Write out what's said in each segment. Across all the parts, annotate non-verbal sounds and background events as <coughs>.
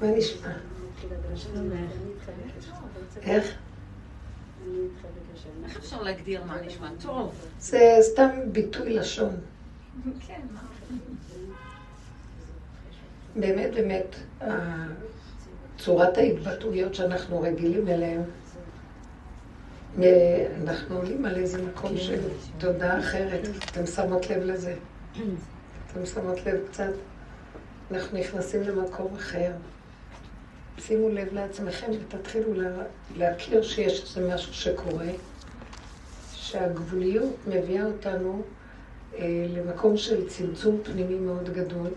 מה נשמע? איך? איך אפשר להגדיר מה נשמע? טוב. זה סתם ביטוי לשון. כן, באמת, באמת, צורת ההתבטאויות שאנחנו רגילים אליהן, אנחנו עולים על איזה מקום של תודעה אחרת. אתם שמות לב לזה? אתם שמות לב קצת? אנחנו נכנסים למקום אחר. שימו לב לעצמכם ותתחילו לה, להכיר שיש איזה משהו שקורה, שהגבוליות מביאה אותנו אה, למקום של צמצום פנימי מאוד גדול,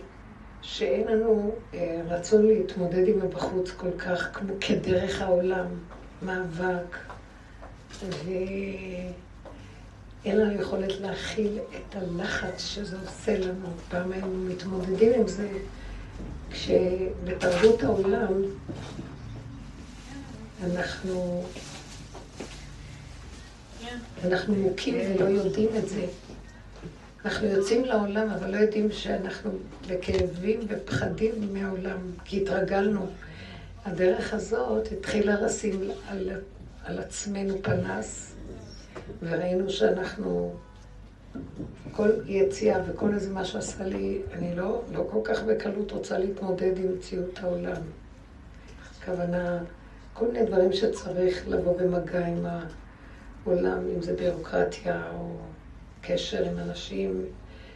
שאין לנו אה, רצון להתמודד עם הבחוץ כל כך כמו כדרך העולם, מאבק, ואין לנו יכולת להכיל את הלחץ שזה עושה לנו. פעם היינו מתמודדים עם זה כשבתרבות העולם אנחנו, אנחנו מוכים ולא יודעים את זה. אנחנו יוצאים לעולם, אבל לא יודעים שאנחנו בכאבים ופחדים מהעולם, כי התרגלנו. הדרך הזאת התחילה לשים על, על עצמנו פנס, וראינו שאנחנו כל יציאה וכל איזה מה שעשה לי, אני לא, לא כל כך בקלות רוצה להתמודד עם מציאות העולם. הכוונה, כל מיני דברים שצריך לבוא במגע עם העולם, אם זה ביורוקרטיה או קשר עם אנשים,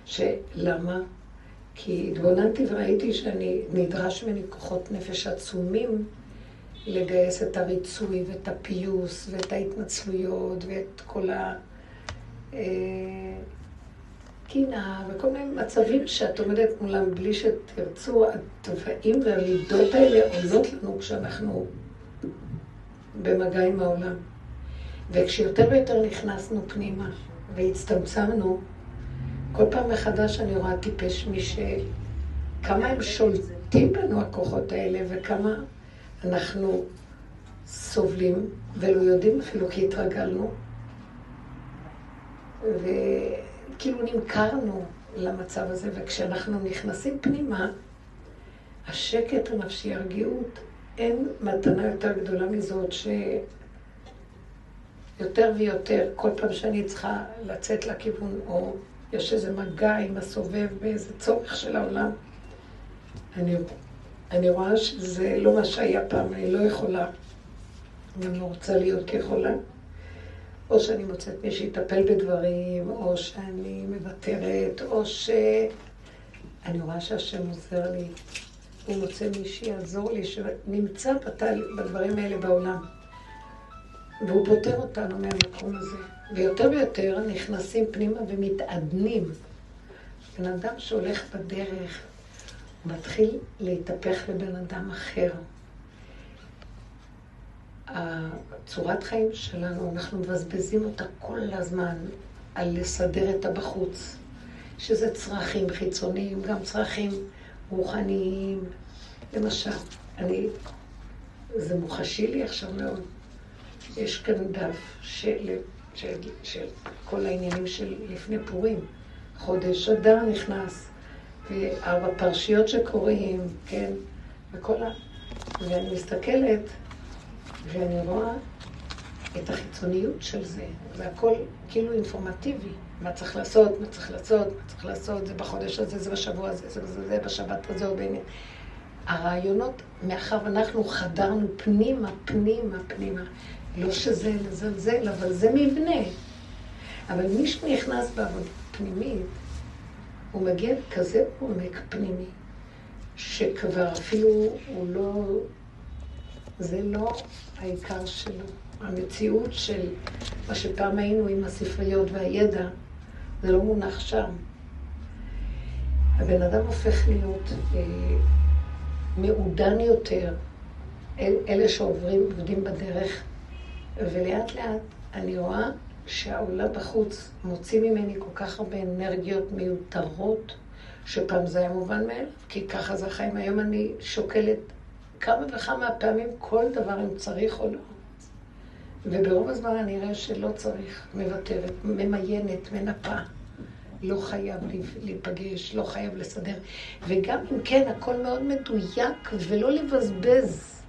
שלמה? כי התבוננתי וראיתי שאני, נדרש ממני כוחות נפש עצומים לגייס את הריצוי ואת הפיוס ואת ההתנצלויות ואת כל ה... קינה וכל מיני מצבים שאת עומדת מולם בלי שתרצו, הטבעים והמידות האלה עולות לנו כשאנחנו במגע עם העולם. וכשיותר ויותר נכנסנו פנימה והצטמצמנו, כל פעם מחדש אני רואה טיפש מי ש... כמה הם שולטים בנו הכוחות האלה וכמה אנחנו סובלים ולא יודעים אפילו כי התרגלנו. וכאילו נמכרנו למצב הזה, וכשאנחנו נכנסים פנימה, השקט הנפשי, הרגיעות, אין מתנה יותר גדולה מזאת שיותר ויותר, כל פעם שאני צריכה לצאת לכיוון, או יש איזה מגע עם הסובב באיזה צורך של העולם, אני, אני רואה שזה לא מה שהיה פעם, אני לא יכולה, אני לא רוצה להיות כיכולה. או שאני מוצאת מי שיטפל בדברים, או שאני מוותרת, או ש... אני רואה שהשם עוזר לי. הוא מוצא מי שיעזור לי, שנמצא בתל... בדברים האלה בעולם. והוא פותר אותנו מהמקום הזה. ויותר ויותר נכנסים פנימה ומתעדנים. בן אדם שהולך בדרך מתחיל להתהפך לבן אדם אחר. הצורת חיים שלנו, אנחנו מבזבזים אותה כל הזמן על לסדר את הבחוץ, שזה צרכים חיצוניים, גם צרכים רוחניים. למשל, אני, זה מוחשי לי עכשיו מאוד. יש כאן דף של, של, של כל העניינים של לפני פורים. חודש אדר נכנס, וארבע פרשיות שקוראים, כן, וכל ה... ואני מסתכלת, ואני רואה את החיצוניות של זה, והכל כאילו אינפורמטיבי. מה צריך לעשות, מה צריך לעשות, מה צריך לעשות, זה בחודש הזה, זה בשבוע הזה, זה זה, זה בשבת הזו, בין... הרעיונות, מאחר ואנחנו חדרנו פנימה, פנימה, פנימה, לא שזה לזלזל, אבל זה מבנה. אבל מי שנכנס בעבודה פנימית, הוא מגיע לכזה עומק פנימי, שכבר אפילו הוא לא, זה לא העיקר שלו. המציאות של מה שפעם היינו עם הספריות והידע, זה לא מונח שם. הבן אדם הופך להיות אה, מעודן יותר, אל, אלה שעוברים, עובדים בדרך, ולאט לאט אני רואה שהעולם בחוץ מוציא ממני כל כך הרבה אנרגיות מיותרות, שפעם זה היה מובן מאליו, כי ככה זה החיים. היום אני שוקלת כמה וכמה פעמים כל דבר אם צריך או לא. וברוב הזמן אני אראה שלא צריך, מוותרת, ממיינת, מנפה. לא חייב להיפגש, לא חייב לסדר. וגם אם כן, הכל מאוד מדויק, ולא לבזבז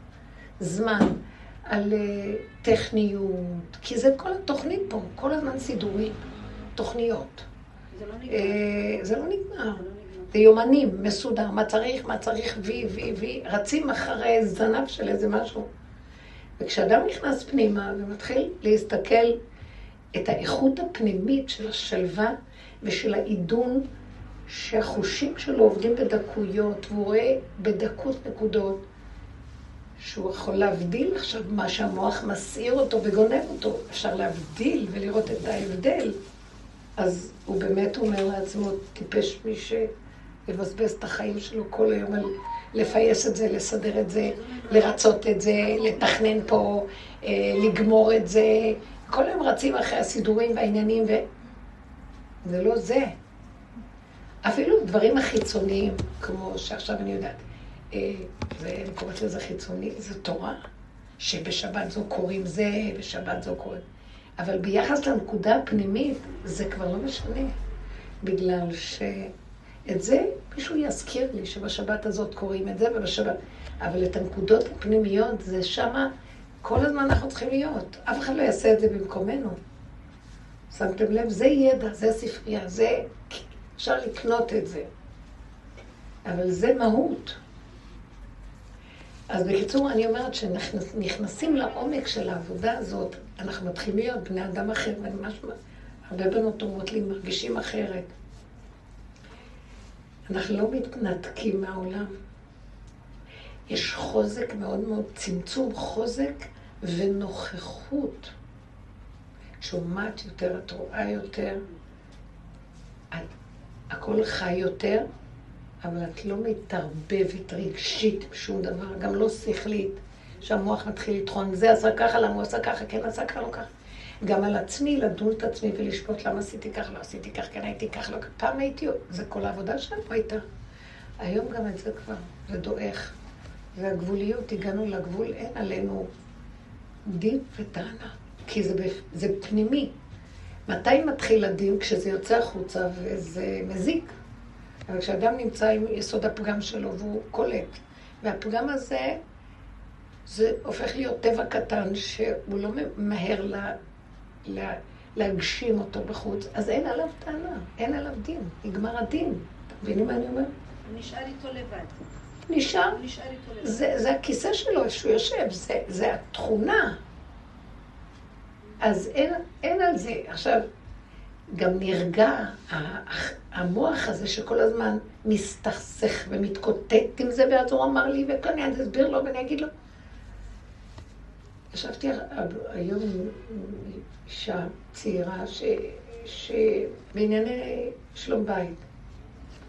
זמן על אה, טכניות, כי זה כל התוכנית פה, כל הזמן סידורים, תוכניות. זה לא נגמר. אה, זה לא נגמר. זה יומנים, מסודר, מה צריך, מה צריך, וי, וי, וי, רצים אחרי זנב של איזה משהו. וכשאדם נכנס פנימה ומתחיל להסתכל את האיכות הפנימית של השלווה ושל העידון, שהחושים שלו עובדים בדקויות, והוא רואה בדקות נקודות, שהוא יכול להבדיל עכשיו מה שהמוח מסעיר אותו וגונב אותו. אפשר להבדיל ולראות את ההבדל. אז הוא באמת אומר לעצמו, טיפש מי שיבזבז את החיים שלו כל היום על לפייס את זה, לסדר את זה, לרצות את זה, לתכנן פה, אה, לגמור את זה. כל היום רצים אחרי הסידורים והעניינים, ו... זה לא זה. אפילו דברים החיצוניים, כמו שעכשיו אני יודעת, אה, ואני קוראת לזה חיצוני, זו תורה, שבשבת זו קוראים זה, בשבת זו קוראים. אבל ביחס לנקודה הפנימית, זה כבר לא משנה. בגלל שאת זה מישהו יזכיר לי, שבשבת הזאת קוראים את זה, ובשבת... אבל את הנקודות הפנימיות, זה שמה, כל הזמן אנחנו צריכים להיות. אף אחד לא יעשה את זה במקומנו. שמתם לב? זה ידע, זה ספרייה, זה... אפשר לקנות את זה. אבל זה מהות. אז בקיצור, אני אומרת שנכנסים לעומק של העבודה הזאת, אנחנו מתחילים להיות בני אדם אחר, ואני ממש... הרבה בנות אומרות לי, מרגישים אחרת. אנחנו לא מתנתקים מהעולם. יש חוזק מאוד מאוד, צמצום חוזק ונוכחות. שומעת יותר, את רואה יותר, הכל חי יותר, אבל את לא מתערבבת רגשית בשום דבר, גם לא שכלית, שהמוח מתחיל לטחון, זה עשה ככה, למה הוא עשה ככה, כן עשה ככה, לא ככה. גם על עצמי, לדון את עצמי ולשפוט למה עשיתי ככה, לא עשיתי ככה, כן הייתי ככה, לא ככה. פעם הייתי, זה כל העבודה שלנו הייתה. היום גם את זה כבר, זה דועך. והגבוליות, הגענו לגבול, אין עלינו דין וטענה, כי זה, זה פנימי. מתי מתחיל הדין? כשזה יוצא החוצה וזה מזיק. אבל כשאדם נמצא עם יסוד הפגם שלו והוא קולט, והפגם הזה, זה הופך להיות טבע קטן שהוא לא ממהר לה, לה, להגשים אותו בחוץ, אז אין עליו טענה, אין עליו דין, נגמר הדין. אתם מבינים מה אני אומרת? הוא נשאר איתו לבד. נשאר, זה, זה הכיסא שלו, איפה שהוא יושב, זה, זה התכונה. אז אין, אין על זה. עכשיו, גם נרגע המוח הזה שכל הזמן מסתכסך ומתקוטט עם זה, ואז הוא אמר לי, וכאן אני אסביר לו ואני אגיד לו. ישבתי היום עם אישה צעירה שבענייני שלום בית.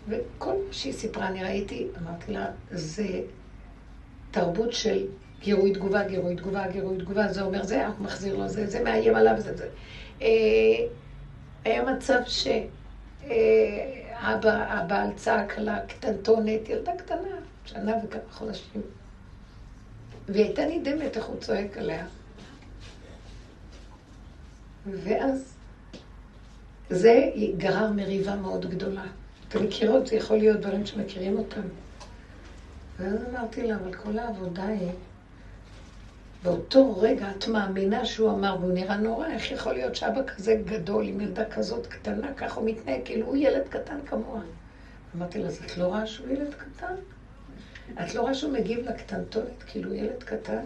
וכל מה שהיא סיפרה, אני ראיתי, אמרתי לה, זה תרבות של גירוי תגובה, גירוי תגובה, גירוי תגובה, זה אומר זה, הוא מחזיר לו זה, זה מאיים עליו, זה זה. היה מצב שהבעל צעק על הקטנטונת, ילדה קטנה, שנה וכמה חודשים. והיא הייתה נדהמת איך הוא צועק עליה. ואז זה גרר מריבה מאוד גדולה. אתם מכירות, זה יכול להיות דברים שמכירים אותם. ואז אמרתי לה, אבל כל העבודה היא, באותו רגע את מאמינה שהוא אמר, והוא נראה נורא, איך יכול להיות שאבא כזה גדול, עם ילדה כזאת קטנה, ככה הוא מתנהג, כאילו הוא ילד קטן כמוה. אמרתי לה, אז את לא רואה שהוא ילד קטן? את לא רואה שהוא מגיב לקטנטונת, כאילו ילד קטן?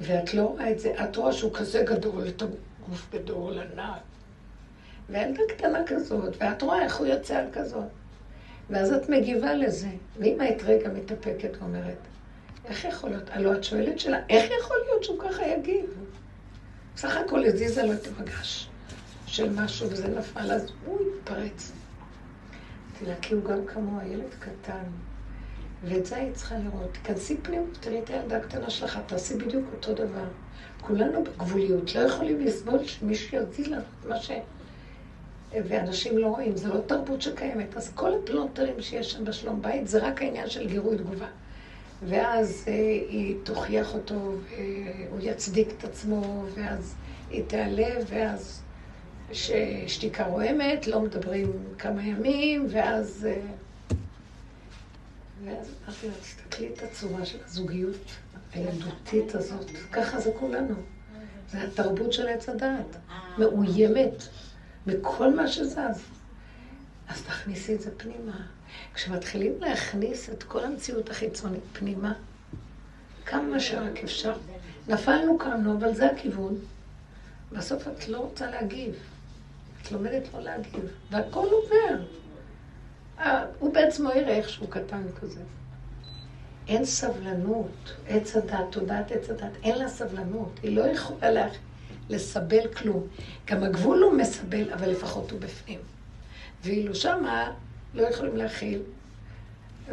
ואת לא רואה את זה, את רואה שהוא כזה גדול, את הגוף גדול, ענק. וילדה קטנה כזאת, ואת רואה איך הוא יוצא על כזאת. ואז את מגיבה לזה. ואם היית רגע מתאפקת ואומרת, איך יכול להיות? הלוא את שואלת שלה, איך יכול להיות שהוא ככה יגיב? בסך הכל הזיזה לו את המגש של משהו וזה נפל, אז הוא התפרץ. לה, כי הוא גם כמוה, ילד קטן. ואת זה היית צריכה לראות. תיכנסי פנימה, תראי את הילדה הקטנה שלך, תעשי בדיוק אותו דבר. כולנו בגבוליות, לא יכולים לסבול שמישהו יזיז לנו מה ש... ואנשים לא רואים, זו לא תרבות שקיימת. אז כל הפלונטרים שיש שם בשלום בית זה רק העניין של גירוי תגובה. ואז אה, היא תוכיח אותו, והוא יצדיק את עצמו, ואז היא תיעלב, ואז ששתיקה רועמת, לא מדברים כמה ימים, ואז... אה, ואז אמרתי לה, תסתכלי את הצורה של הזוגיות הילדותית הזאת. ככה זה כולנו. זה התרבות של עץ הדעת. מאוימת מכל מה שזז. אז תכניסי את זה פנימה. כשמתחילים להכניס את כל המציאות החיצונית פנימה, כמה שרק אפשר. נפלנו, קמנו, אבל זה הכיוון. בסוף את לא רוצה להגיב. את לומדת לא להגיב, והכל עובר. הוא בעצמו יראה איך שהוא קטן כזה. אין סבלנות. עץ הדת, תודעת עץ הדת, אין לה סבלנות. היא לא יכולה לה... לסבל כלום. גם הגבול הוא מסבל, אבל לפחות הוא בפנים. ואילו שמה לא יכולים להכיל,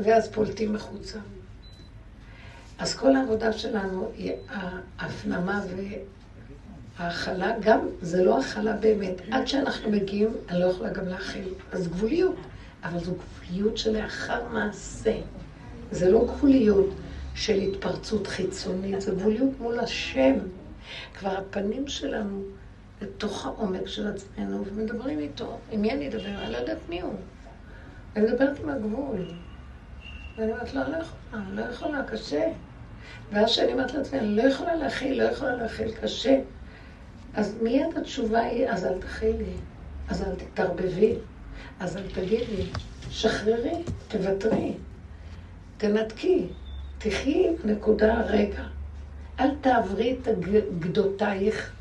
ואז פולטים החוצה. אז כל העבודה שלנו היא ההפנמה וההכלה, גם זה לא הכלה באמת. עד שאנחנו מגיעים, אני לא יכולה גם להכיל. אז גבוליות, אבל זו גבוליות שלאחר מעשה. זה לא גבוליות של התפרצות חיצונית, זה גבוליות מול השם. כבר הפנים שלנו לתוך העומק של עצמנו, ומדברים איתו. עם מי אני אדבר? אני לא יודעת מי הוא. אני מדברת עם הגבול. ואני אומרת לו, לא, לא יכולה, לא יכולה, קשה. ואז שאני אומרת לעצמי, אני לא יכולה להכיל, לא יכולה להכיל, קשה. אז מיד התשובה היא, אז אל תכילי, אז אל תתערבבי, אז אל תגידי, שחררי, תוותרי, תנתקי, תחי נקודה רגע. אל תעברי את גדותייך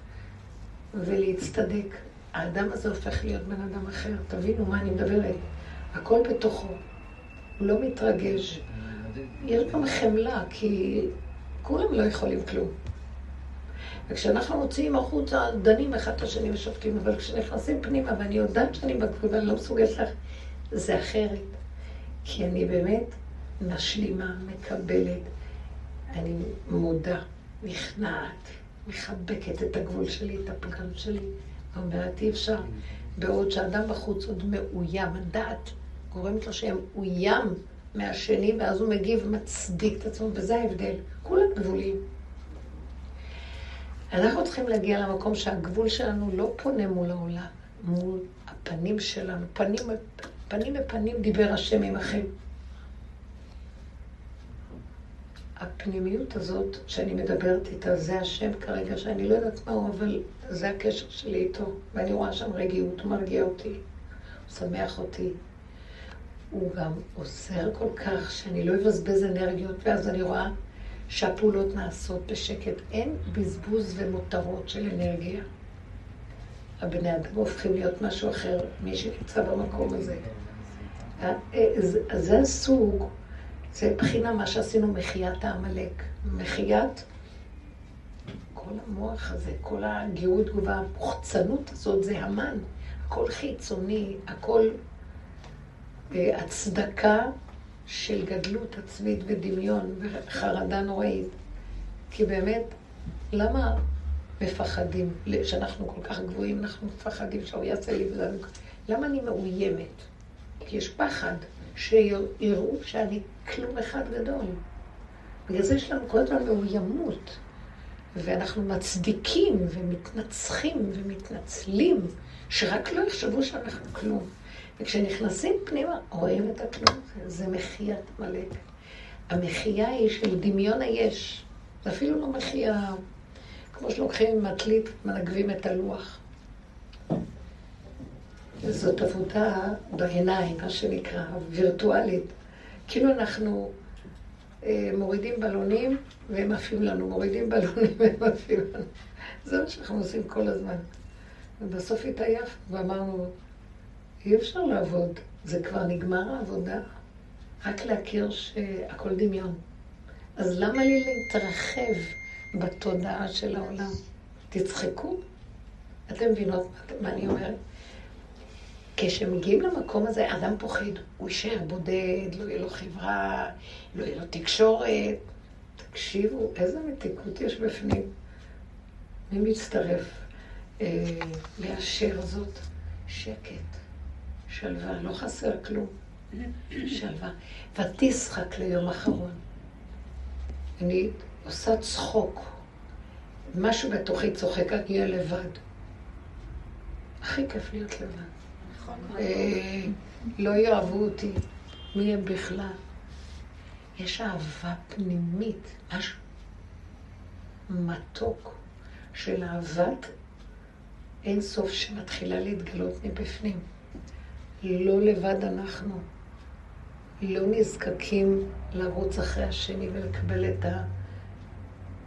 ולהצטדק. האדם הזה הופך להיות בן אדם אחר. תבינו מה אני מדברת. הכל בתוכו. הוא לא מתרגש. יש גם חמלה, כי כולם לא יכולים כלום. וכשאנחנו מוציאים החוצה, דנים אחד את השני ושופטים, אבל כשנכנסים פנימה, ואני יודעת שאני בגבול ואני לא מסוגלת לך, זה אחרת. כי אני באמת משלימה, מקבלת, אני מודה, נכנעת, מחבקת את הגבול שלי, את הפגם שלי, ואומרת, אי אפשר. בעוד שאדם בחוץ עוד מאוים, הדעת גורמת לו שהם אוים מהשני, ואז הוא מגיב ומצדיק את עצמו, וזה ההבדל. כולם גבולים. אנחנו צריכים להגיע למקום שהגבול שלנו לא פונה מול העולם, מול הפנים שלנו. פנים, פנים בפנים דיבר השם עמכם. הפנימיות הזאת שאני מדברת איתה, זה השם כרגע, שאני לא יודעת מה הוא, אבל זה הקשר שלי איתו. ואני רואה שם רגיעות, הוא מרגיע אותי, הוא שמח אותי. הוא גם עוזר כל כך שאני לא אבזבז אנרגיות, ואז אני רואה שהפעולות נעשות בשקט. אין בזבוז ומותרות של אנרגיה. הבני אדם הופכים להיות משהו אחר, מי שנמצא במקום הזה. אה, אה, זה הסוג זה בחינה מה שעשינו מחיית העמלק. מחיית כל המוח הזה, כל הגירות תגובה, המוחצנות הזאת, זה המן. הכל חיצוני, הכל אה, הצדקה של גדלות עצמית ודמיון וחרדה נוראית. כי באמת, למה מפחדים? שאנחנו כל כך גבוהים, אנחנו מפחדים שהוא יעשה לי ולנו... למה אני מאוימת? כי יש פחד. שיראו שאני כלום אחד גדול. בגלל זה יש לנו כל הזמן מאוימות, ואנחנו מצדיקים ומתנצחים ומתנצלים, שרק לא יחשבו שאנחנו כלום. וכשנכנסים פנימה, רואים את הכלום, זה מחיית עמלק. המחייה היא של דמיון היש. זה אפילו לא מחייה, כמו שלוקחים מטלית, מנגבים את הלוח. זאת עבודה בעיניים, מה שנקרא, וירטואלית. כאילו אנחנו מורידים בלונים והם עפים לנו, מורידים בלונים <laughs> והם עפים לנו. זה מה שאנחנו עושים כל הזמן. ובסוף התעייף ואמרנו, אי אפשר לעבוד, זה כבר נגמר העבודה. רק להכיר שהכל דמיון. אז למה לי להתרחב בתודעה של העולם? תצחקו. אתם מבינות מה אני אומרת? כשמגיעים למקום הזה, אדם פוחד, הוא יישאר בודד, לא יהיה לו חברה, לא יהיה לו תקשורת. תקשיבו, איזה מתיקות יש בפנים. מי מצטרף אה, לאשר זאת? שקט, שלווה, לא חסר כלום. שלווה. ותשחק ליום אחרון. אני עושה צחוק. משהו בתוכי צוחק, אני אהיה לבד. הכי כיף להיות לבד. נכון. אה, לא יאהבו אותי, מי הם בכלל? יש אהבה פנימית, משהו מתוק של אהבת אין סוף שמתחילה להתגלות מבפנים. לא לבד אנחנו. לא נזקקים לרוץ אחרי השני ולקבל את ה...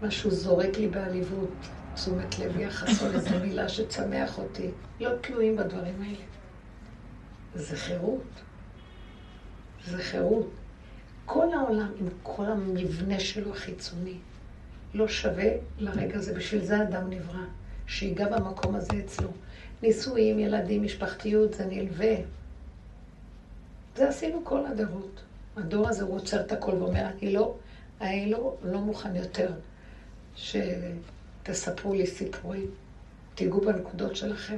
משהו זורק לי בעליבות, תשומת לב, יחס או איזו מילה שצמח אותי. לא תלויים בדברים האלה. זה חירות. זה חירות. כל העולם, עם כל המבנה שלו החיצוני, לא שווה לרגע הזה. בשביל זה אדם נברא, שיגע במקום הזה אצלו. נישואים, ילדים, משפחתיות, זה נלווה. זה עשינו כל הדורות. הדור הזה הוא עוצר את הכל ואומר, אני לא, אני לא, לא מוכן יותר שתספרו לי סיפורים. תיגעו בנקודות שלכם.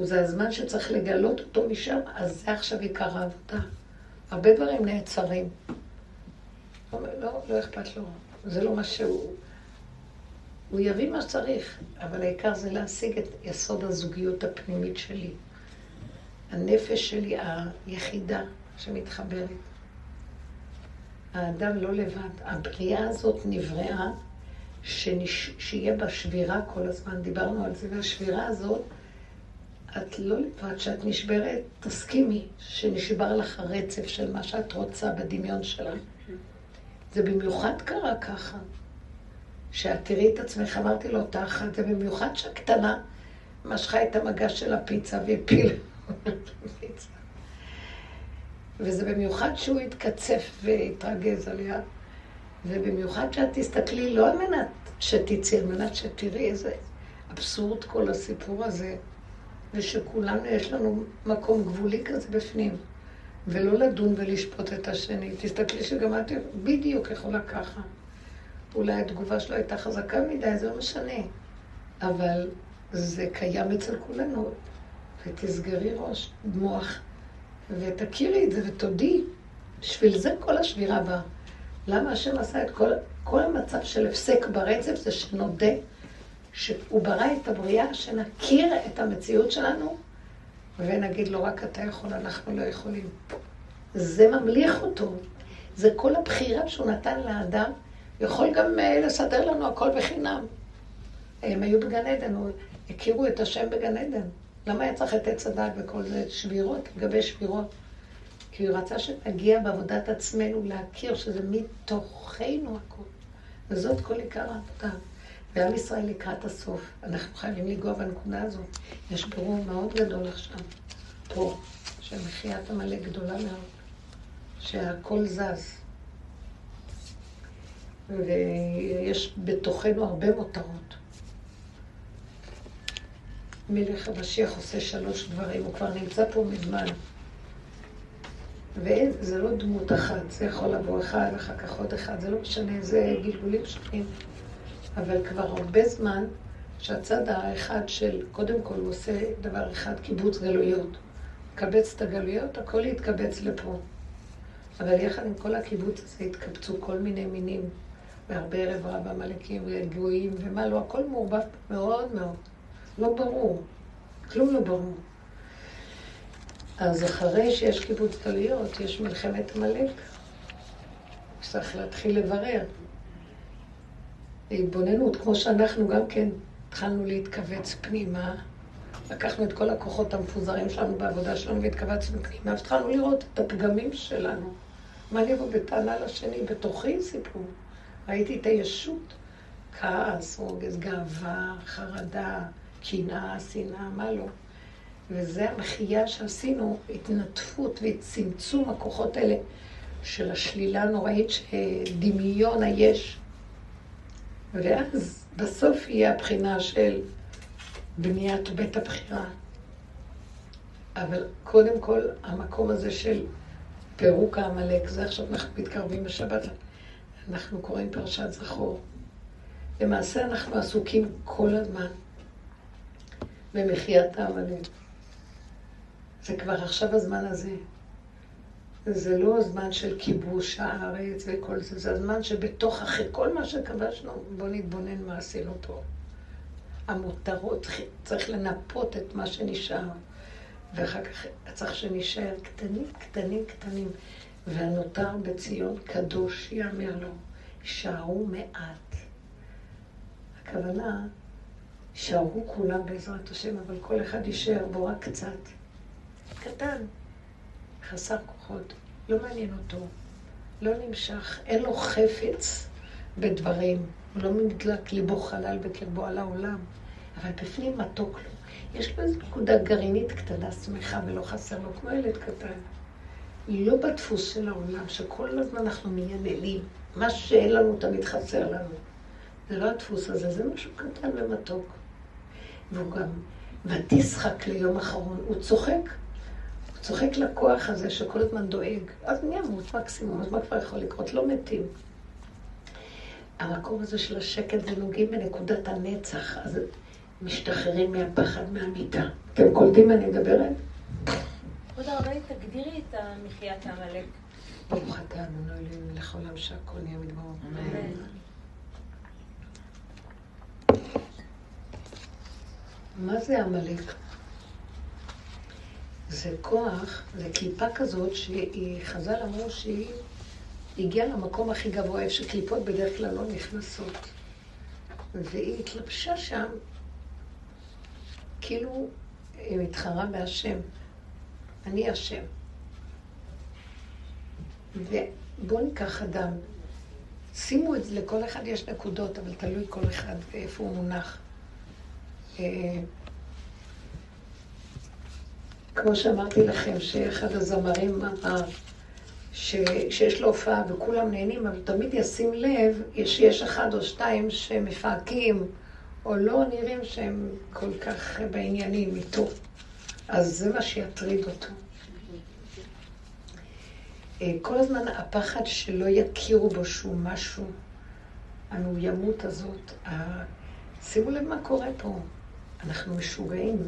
וזה הזמן שצריך לגלות אותו משם, אז זה עכשיו עיקר העבודה. הרבה דברים נעצרים. לא, לא אכפת לו, זה לא מה שהוא... הוא יביא מה שצריך, אבל העיקר זה להשיג את יסוד הזוגיות הפנימית שלי. הנפש שלי, היחידה שמתחברת. האדם לא לבד. הבריאה הזאת נבראה, שנש... שיהיה בה שבירה כל הזמן, דיברנו על זה, והשבירה הזאת, את לא לבד, כשאת נשברת, תסכימי שנשבר לך הרצף של מה שאת רוצה בדמיון שלך. זה במיוחד קרה ככה, שאת תראי את עצמך, אמרתי לו, אותה אחת, זה במיוחד שהקטנה משכה את המגש של הפיצה והפילה. וזה במיוחד שהוא יתקצף ויתרגז עליה, ובמיוחד שאת תסתכלי לא על מנת שתצאי, על מנת שתראי איזה אבסורד כל הסיפור הזה, ושכולנו יש לנו מקום גבולי כזה בפנים, ולא לדון ולשפוט את השני. תסתכלי שגם את בדיוק יכולה ככה. אולי התגובה שלו הייתה חזקה מדי, זה לא משנה. אבל זה קיים אצל כולנו. ותסגרי ראש, מוח, ותכירי את זה ותודי. בשביל זה כל השבירה באה. למה השם עשה את כל, כל המצב של הפסק ברצף זה שנודה שהוא ברא את הבריאה, שנכיר את המציאות שלנו, ונגיד לו, רק אתה יכול, אנחנו לא יכולים. זה ממליך אותו. זה כל הבחירה שהוא נתן לאדם, יכול גם אה, לסדר לנו הכל בחינם. הם היו בגן עדן, הכירו את השם בגן עדן. למה היה צריך את עץ הדת וכל זה? שבירות לגבי שבירות. כי הוא רצה שנגיע בעבודת עצמנו להכיר שזה מתוכנו הכול. וזאת כל עיקר העבודה. ועם ישראל לקראת הסוף, אנחנו חייבים לנגוע בנקודה הזאת. יש ברור מאוד גדול עכשיו, פה, שמחיית עמלק גדולה מאוד, שהכל זז. ויש בתוכנו הרבה מותרות. מלך המשיח עושה שלוש דברים, הוא כבר נמצא פה מזמן. וזה לא דמות אחת, זה יכול לבוא אחד, אחר כך עוד אחד, זה לא משנה, זה גלגולים שונים. אבל כבר הרבה זמן שהצד האחד של, קודם כל הוא עושה דבר אחד, קיבוץ גלויות. קבץ את הגלויות, הכל יתקבץ לפה. אבל יחד עם כל הקיבוץ הזה התקבצו כל מיני מינים, והרבה ערב רב עמלקים וגויים ומה לא, הכל מעורבב מאוד מאוד. לא ברור, כלום לא ברור. אז אחרי שיש קיבוץ גלויות, יש מלחמת עמלק. צריך להתחיל לברר. להתבוננות, כמו שאנחנו גם כן התחלנו להתכווץ פנימה, לקחנו את כל הכוחות המפוזרים שלנו בעבודה שלנו והתכווצנו פנימה, והתחלנו לראות את הפגמים שלנו. מה אני אבוא בטענה לשני? בתוכי סיפור. ראיתי את הישות, כעס, רוגז, גאווה, חרדה, קנאה, שנאה, מה לא. וזה המחייה שעשינו, התנדפות וצמצום הכוחות האלה של השלילה הנוראית, שדמיון היש. ואז בסוף יהיה הבחינה של בניית בית הבחירה. אבל קודם כל, המקום הזה של פירוק העמלק, זה עכשיו אנחנו מתקרבים בשבת, אנחנו קוראים פרשת זכור. למעשה אנחנו עסוקים כל הזמן במחיית העמלק. זה כבר עכשיו הזמן הזה. זה לא הזמן של כיבוש הארץ וכל זה, זה הזמן שבתוך, אחרי כל מה שכבשנו, בואו נתבונן מה עשינו פה. המותרות, צריך לנפות את מה שנשאר. ואחר כך צריך שנשאר קטנים, קטנים, קטנים. והנותר בציון קדוש יאמר לו, שערו מעט. הכוונה, שערו כולם בעזרת השם, אבל כל אחד יישאר בו רק קצת. קטן, חסר כוחות, לא מעניין אותו, לא נמשך, אין לו חפץ בדברים, הוא לא נדלק ליבו חלל בקרבו על העולם, אבל בפנים מתוק לו. יש לו איזו נקודה גרעינית קטנה, שמחה ולא חסר לו, כמו ילד קטן. לא בדפוס של העולם, שכל הזמן אנחנו מייננים. מה שאין לנו תמיד חסר לנו. זה לא הדפוס הזה, זה משהו קטן ומתוק. והוא גם, ותשחק ליום אחרון, הוא צוחק. צוחק לכוח הזה שכל הזמן דואג. אז מי ימות מקסימום, אז מה כבר יכול לקרות? לא מתים. המקום הזה של השקט ונוגעים בנקודת הנצח, אז משתחררים מהפחד מהמיטה. אתם קולטים מה אני מדברת? כבוד הרבנית, תגדירי את מחיית העמלק. ברוך אתה אדוני אלוהים מלך העולם שהכל נהיה מדברו. מה זה עמלק? זה כוח, זה קליפה כזאת חז"ל אמרו שהיא הגיעה למקום הכי גבוה, איפה שקליפות בדרך כלל לא נכנסות. והיא התלבשה שם, כאילו היא מתחרה בהשם. אני השם. ובואו ניקח אדם. שימו את זה, לכל אחד יש נקודות, אבל תלוי כל אחד ואיפה הוא מונח. אה, כמו שאמרתי לכם, שאחד הזמרים אמר, שיש לו הופעה וכולם נהנים, אבל תמיד ישים לב שיש אחד או שתיים שמפהקים, או לא נראים שהם כל כך בעניינים איתו. אז זה מה שיטריד אותו. אה, כל הזמן הפחד שלא יכירו בו שהוא משהו, המאוימות הזאת. שימו לב מה קורה פה. אנחנו משוגעים.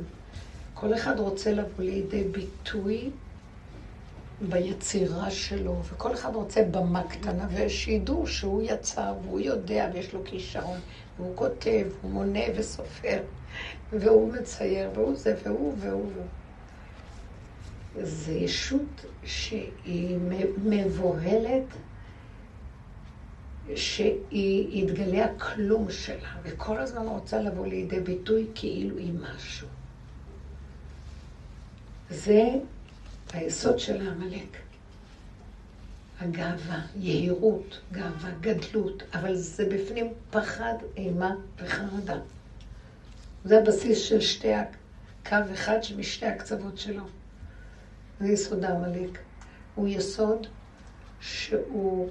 כל אחד רוצה לבוא לידי ביטוי ביצירה שלו, וכל אחד רוצה במה קטנה, ושידעו שהוא יצר, והוא יודע, ויש לו כישרון, והוא כותב, הוא מונה וסופר, והוא מצייר, והוא זה, והוא והוא והוא. זה ישות שהיא מבוהלת, שהיא יתגלה הכלום שלה, וכל הזמן רוצה לבוא לידי ביטוי כאילו היא משהו. זה היסוד של העמלק. הגאווה, יהירות, גאווה, גדלות, אבל זה בפנים פחד, אימה וחרדה. זה הבסיס של שתי, קו אחד משתי הקצוות שלו. זה יסוד העמלק. הוא יסוד שהוא,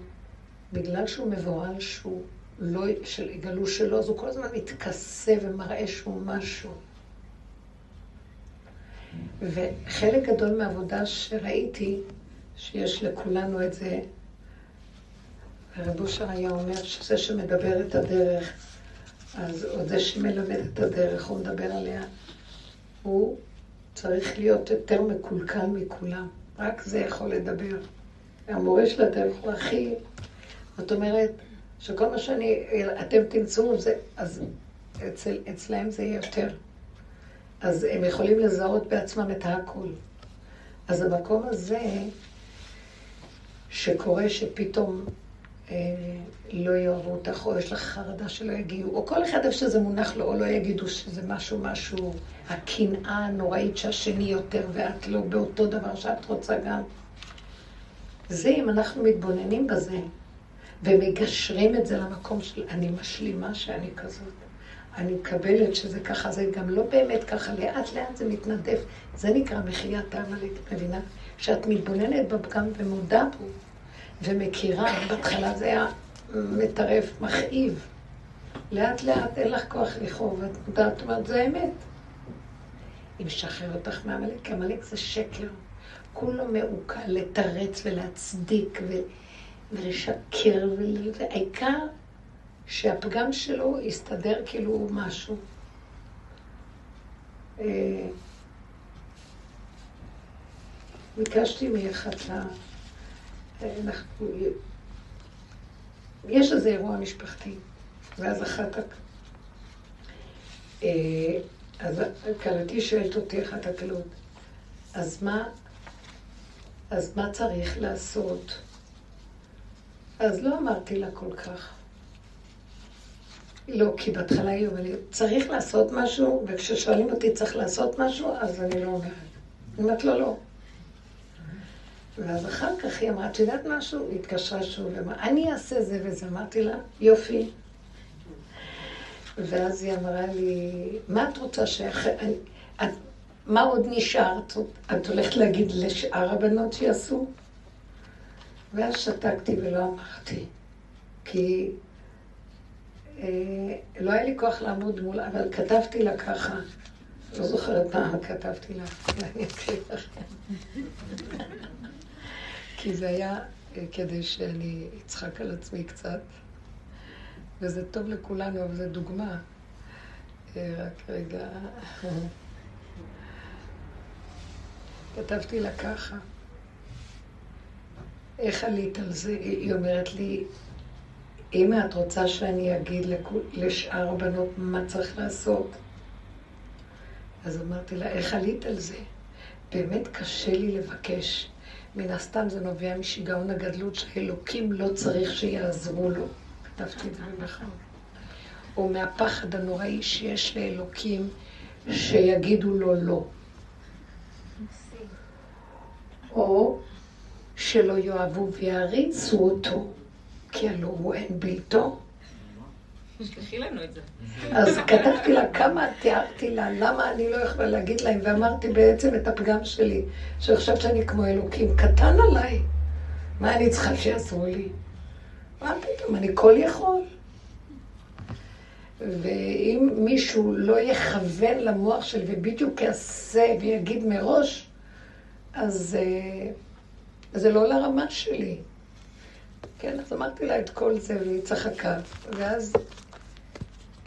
בגלל שהוא מבוהל, שהוא לא, של יגלו שלו, אז הוא כל הזמן מתכסה ומראה שהוא משהו. וחלק גדול מהעבודה שראיתי, שיש לכולנו את זה, הרב אושר היה אומר שזה שמדבר את הדרך, אז או זה שמלמד את הדרך, הוא מדבר עליה, הוא צריך להיות יותר מקולקל מכולם. רק זה יכול לדבר. המורה של הדרך הוא הכי... זאת אומרת, שכל מה שאני... אתם תמצאו, זה, אז אצל, אצלהם זה יהיה יותר. אז הם יכולים לזהות בעצמם את הכול. אז המקום הזה, שקורה שפתאום אה, לא יאהבו אותך, או יש לך חרדה שלא יגיעו, או כל אחד איפה שזה מונח לו, או לא יגידו שזה משהו, משהו, הקנאה הנוראית שהשני יותר ואת לא, באותו דבר שאת רוצה גם. זה, אם אנחנו מתבוננים בזה, ומגשרים את זה למקום של אני משלימה שאני כזאת. אני מקבלת שזה ככה, זה גם לא באמת ככה, לאט לאט זה מתנדף. זה נקרא מחיית העמלק, מבינה? שאת מתבוננת בפגם ומודה בו, ומכירה, בהתחלה זה היה מטרף, מכאיב. לאט לאט אין לך כוח לכאוב, ואת מודעת, אומרת, זה האמת. היא משחררת אותך מעמלק, כי עמלק זה שקר. כולו מעוקל לתרץ ולהצדיק ו... ולשקר, והעיקר שהפגם שלו יסתדר כאילו משהו. אה, ביקשתי מאחד אנחנו... יש איזה אירוע משפחתי, ואז כך אה, אז כלתי שואלת אותי אחת הקלות, אז מה, אז מה צריך לעשות? אז לא אמרתי לה כל כך. לא, כי בהתחלה היא אומרת צריך לעשות משהו, וכששואלים אותי צריך לעשות משהו, אז אני לא אומרת. אני אומרת לו, לא. ואז אחר כך היא אמרה, את יודעת משהו? היא התקשרה שוב, ואמרה, אני אעשה זה וזה. אמרתי לה, יופי. ואז היא אמרה לי, מה את רוצה שאחרי... מה עוד נשאר? את הולכת להגיד לשאר הבנות שיעשו? ואז שתקתי ולא אמרתי. כי לא היה לי כוח לעמוד מול, אבל כתבתי לה ככה. לא זוכרת מה כתבתי לה, אני. כי זה היה אה, כדי שאני אצחק על עצמי קצת, וזה טוב לכולנו, אבל זו דוגמה. אה, רק רגע. כתבתי לה ככה. איך עלית על זה? היא אומרת לי, אמא, את רוצה שאני אגיד לשאר הבנות מה צריך לעשות? אז אמרתי לה, איך עלית על זה? באמת קשה לי לבקש. מן הסתם זה נובע משיגעון הגדלות שאלוקים לא צריך שיעזרו לו. כתבתי את זה נכון. או מהפחד הנוראי שיש לאלוקים שיגידו לו לא. או שלא יאהבו ויעריצו אותו, כי הלא הוא אין בלתו. תשלחי לנו את זה. אז כתבתי לה כמה, תיארתי לה, למה אני לא יכולה להגיד להם, ואמרתי בעצם את הפגם שלי, שעכשיו שאני כמו אלוקים, קטן עליי. מה אני צריכה שיעשו לי? מה פתאום, אני כל יכול. ואם מישהו לא יכוון למוח שלי ובדיוק יעשה ויגיד מראש, אז אה, זה לא לרמה שלי. כן, אז אמרתי לה את כל זה, והיא צחקה. ואז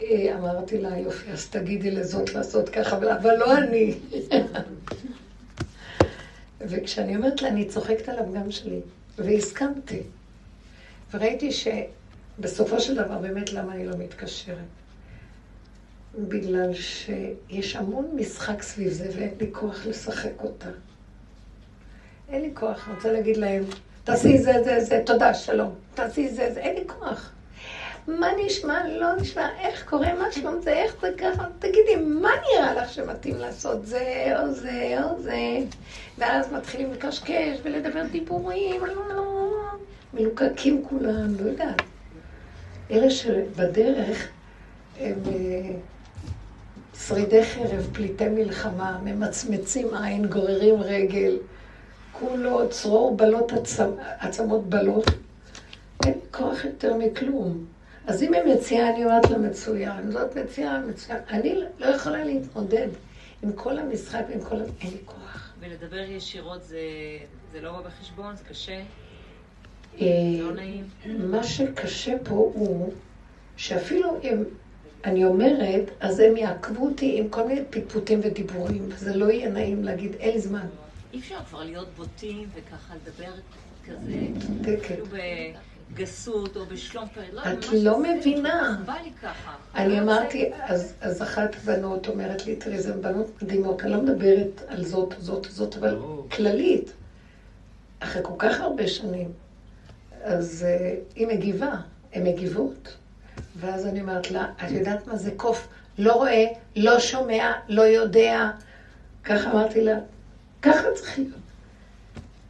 אה, אמרתי לה, יופי, אז תגידי לזאת לעשות ככה, אבל לא אני. <laughs> וכשאני אומרת לה, אני צוחקת על הפגם שלי, והסכמתי. וראיתי שבסופו של דבר, באמת, למה אני לא מתקשרת? בגלל שיש המון משחק סביב זה, ואין לי כוח לשחק אותה. אין לי כוח, אני רוצה להגיד להם, תעשי זה, זה, זה, תודה, שלום. תעשי זה, זה, אין לי כוח. מה נשמע, לא נשמע, איך קורה, מה שלום זה, איך זה ככה, תגידי, מה נראה לך שמתאים לעשות זה, או זה, או זה? ואז מתחילים לקשקש ולדבר דיבורים, לא, לא, לא, מלוקקים כולם, לא יודעת. אלה שבדרך הם אה, שרידי חרב, פליטי מלחמה, ממצמצים עין, גוררים רגל. כולו צרור בלות עצמ, עצמות בלות. אין כוח יותר מכלום. אז אם היא מציעה, אני אומרת לה מצוין. זאת מציעה, מצוין. אני לא יכולה להתמודד עם כל המשחק ועם כל... אין לי כוח. ולדבר ישירות זה, זה לא בא בחשבון? זה קשה? אה, לא נעים? מה שקשה פה הוא שאפילו אם אני אומרת, אז הם יעקבו אותי עם כל מיני פטפוטים ודיבורים, וזה לא יהיה נעים להגיד, אין זמן. אי אפשר כבר להיות בוטים וככה לדבר כזה, כאילו בגסות או בשלום פרד. לא, את לא מבינה. בא לי ככה. אני אמרתי, אז אחת בנות אומרת לי, תראי, זה בנות מדהימות, אני לא מדברת על זאת, זאת, זאת, אבל. כללית. אחרי כל כך הרבה שנים, אז אה, היא מגיבה, הן מגיבות. ואז אני אומרת לה, את יודעת מה זה קוף? לא רואה, לא שומע, לא יודע. ככה אמרתי לה, ככה צריך להיות.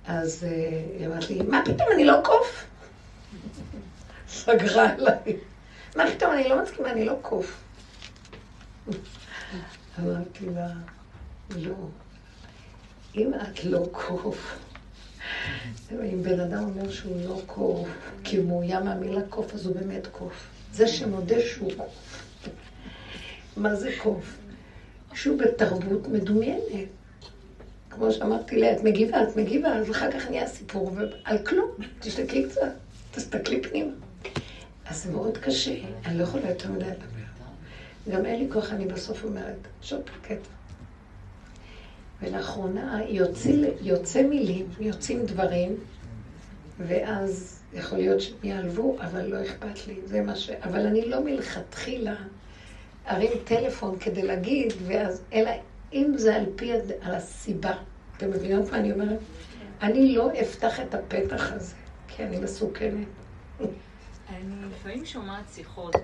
אז אה, היא אמרת לי, מה פתאום, אני לא קוף? סגרה עליי. מה פתאום, אני לא מסכימה, אני לא קוף. אמרתי לה, לא, אם את לא קוף, אם בן אדם אומר שהוא לא קוף, כי הוא מאוים מהמילה קוף, אז הוא באמת קוף. זה שמודה שהוא קוף. מה זה קוף? שהוא בתרבות מדומיינת. כמו שאמרתי לה, את מגיבה, את מגיבה, אז אחר כך נהיה סיפור, ועל כלום, תשתקי קצת, תסתכלי פנימה. אז זה מאוד קשה, אני לא יכולה יותר מדי לדבר. גם אין לי כוח, אני בסוף אומרת, שוב קטע. ולאחרונה יוצא, יוצא מילים, יוצאים דברים, ואז יכול להיות שהם יעלבו, אבל לא אכפת לי, זה מה ש... אבל אני לא מלכתחילה, ארים טלפון כדי להגיד, ואז, אלא אם זה על פי על הסיבה. אתם מבינים מה אני אומרת? אני לא אפתח את הפתח הזה, כי אני מסוכנת. אני לפעמים שומעת שיחות,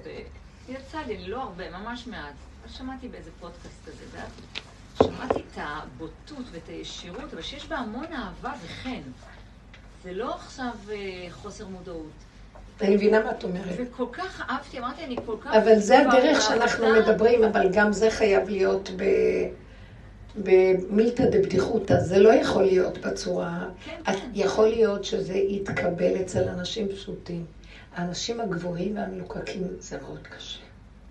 יצא לי, לא הרבה, ממש מעט. שמעתי באיזה פודקאסט כזה, שמעתי את הבוטות ואת הישירות, אבל שיש בה המון אהבה וחן. זה לא עכשיו אה, חוסר מודעות. אני מבינה מה את אומרת. וכל כך אהבתי, אמרתי, אני כל כך... אבל זה הדרך שאנחנו מדברים, אבל גם זה חייב להיות ב... במילתא דבדיחותא, זה לא יכול להיות בצורה... כן, כן. יכול להיות שזה יתקבל אצל אנשים פשוטים. האנשים הגבוהים והמלוקקים זה מאוד קשה.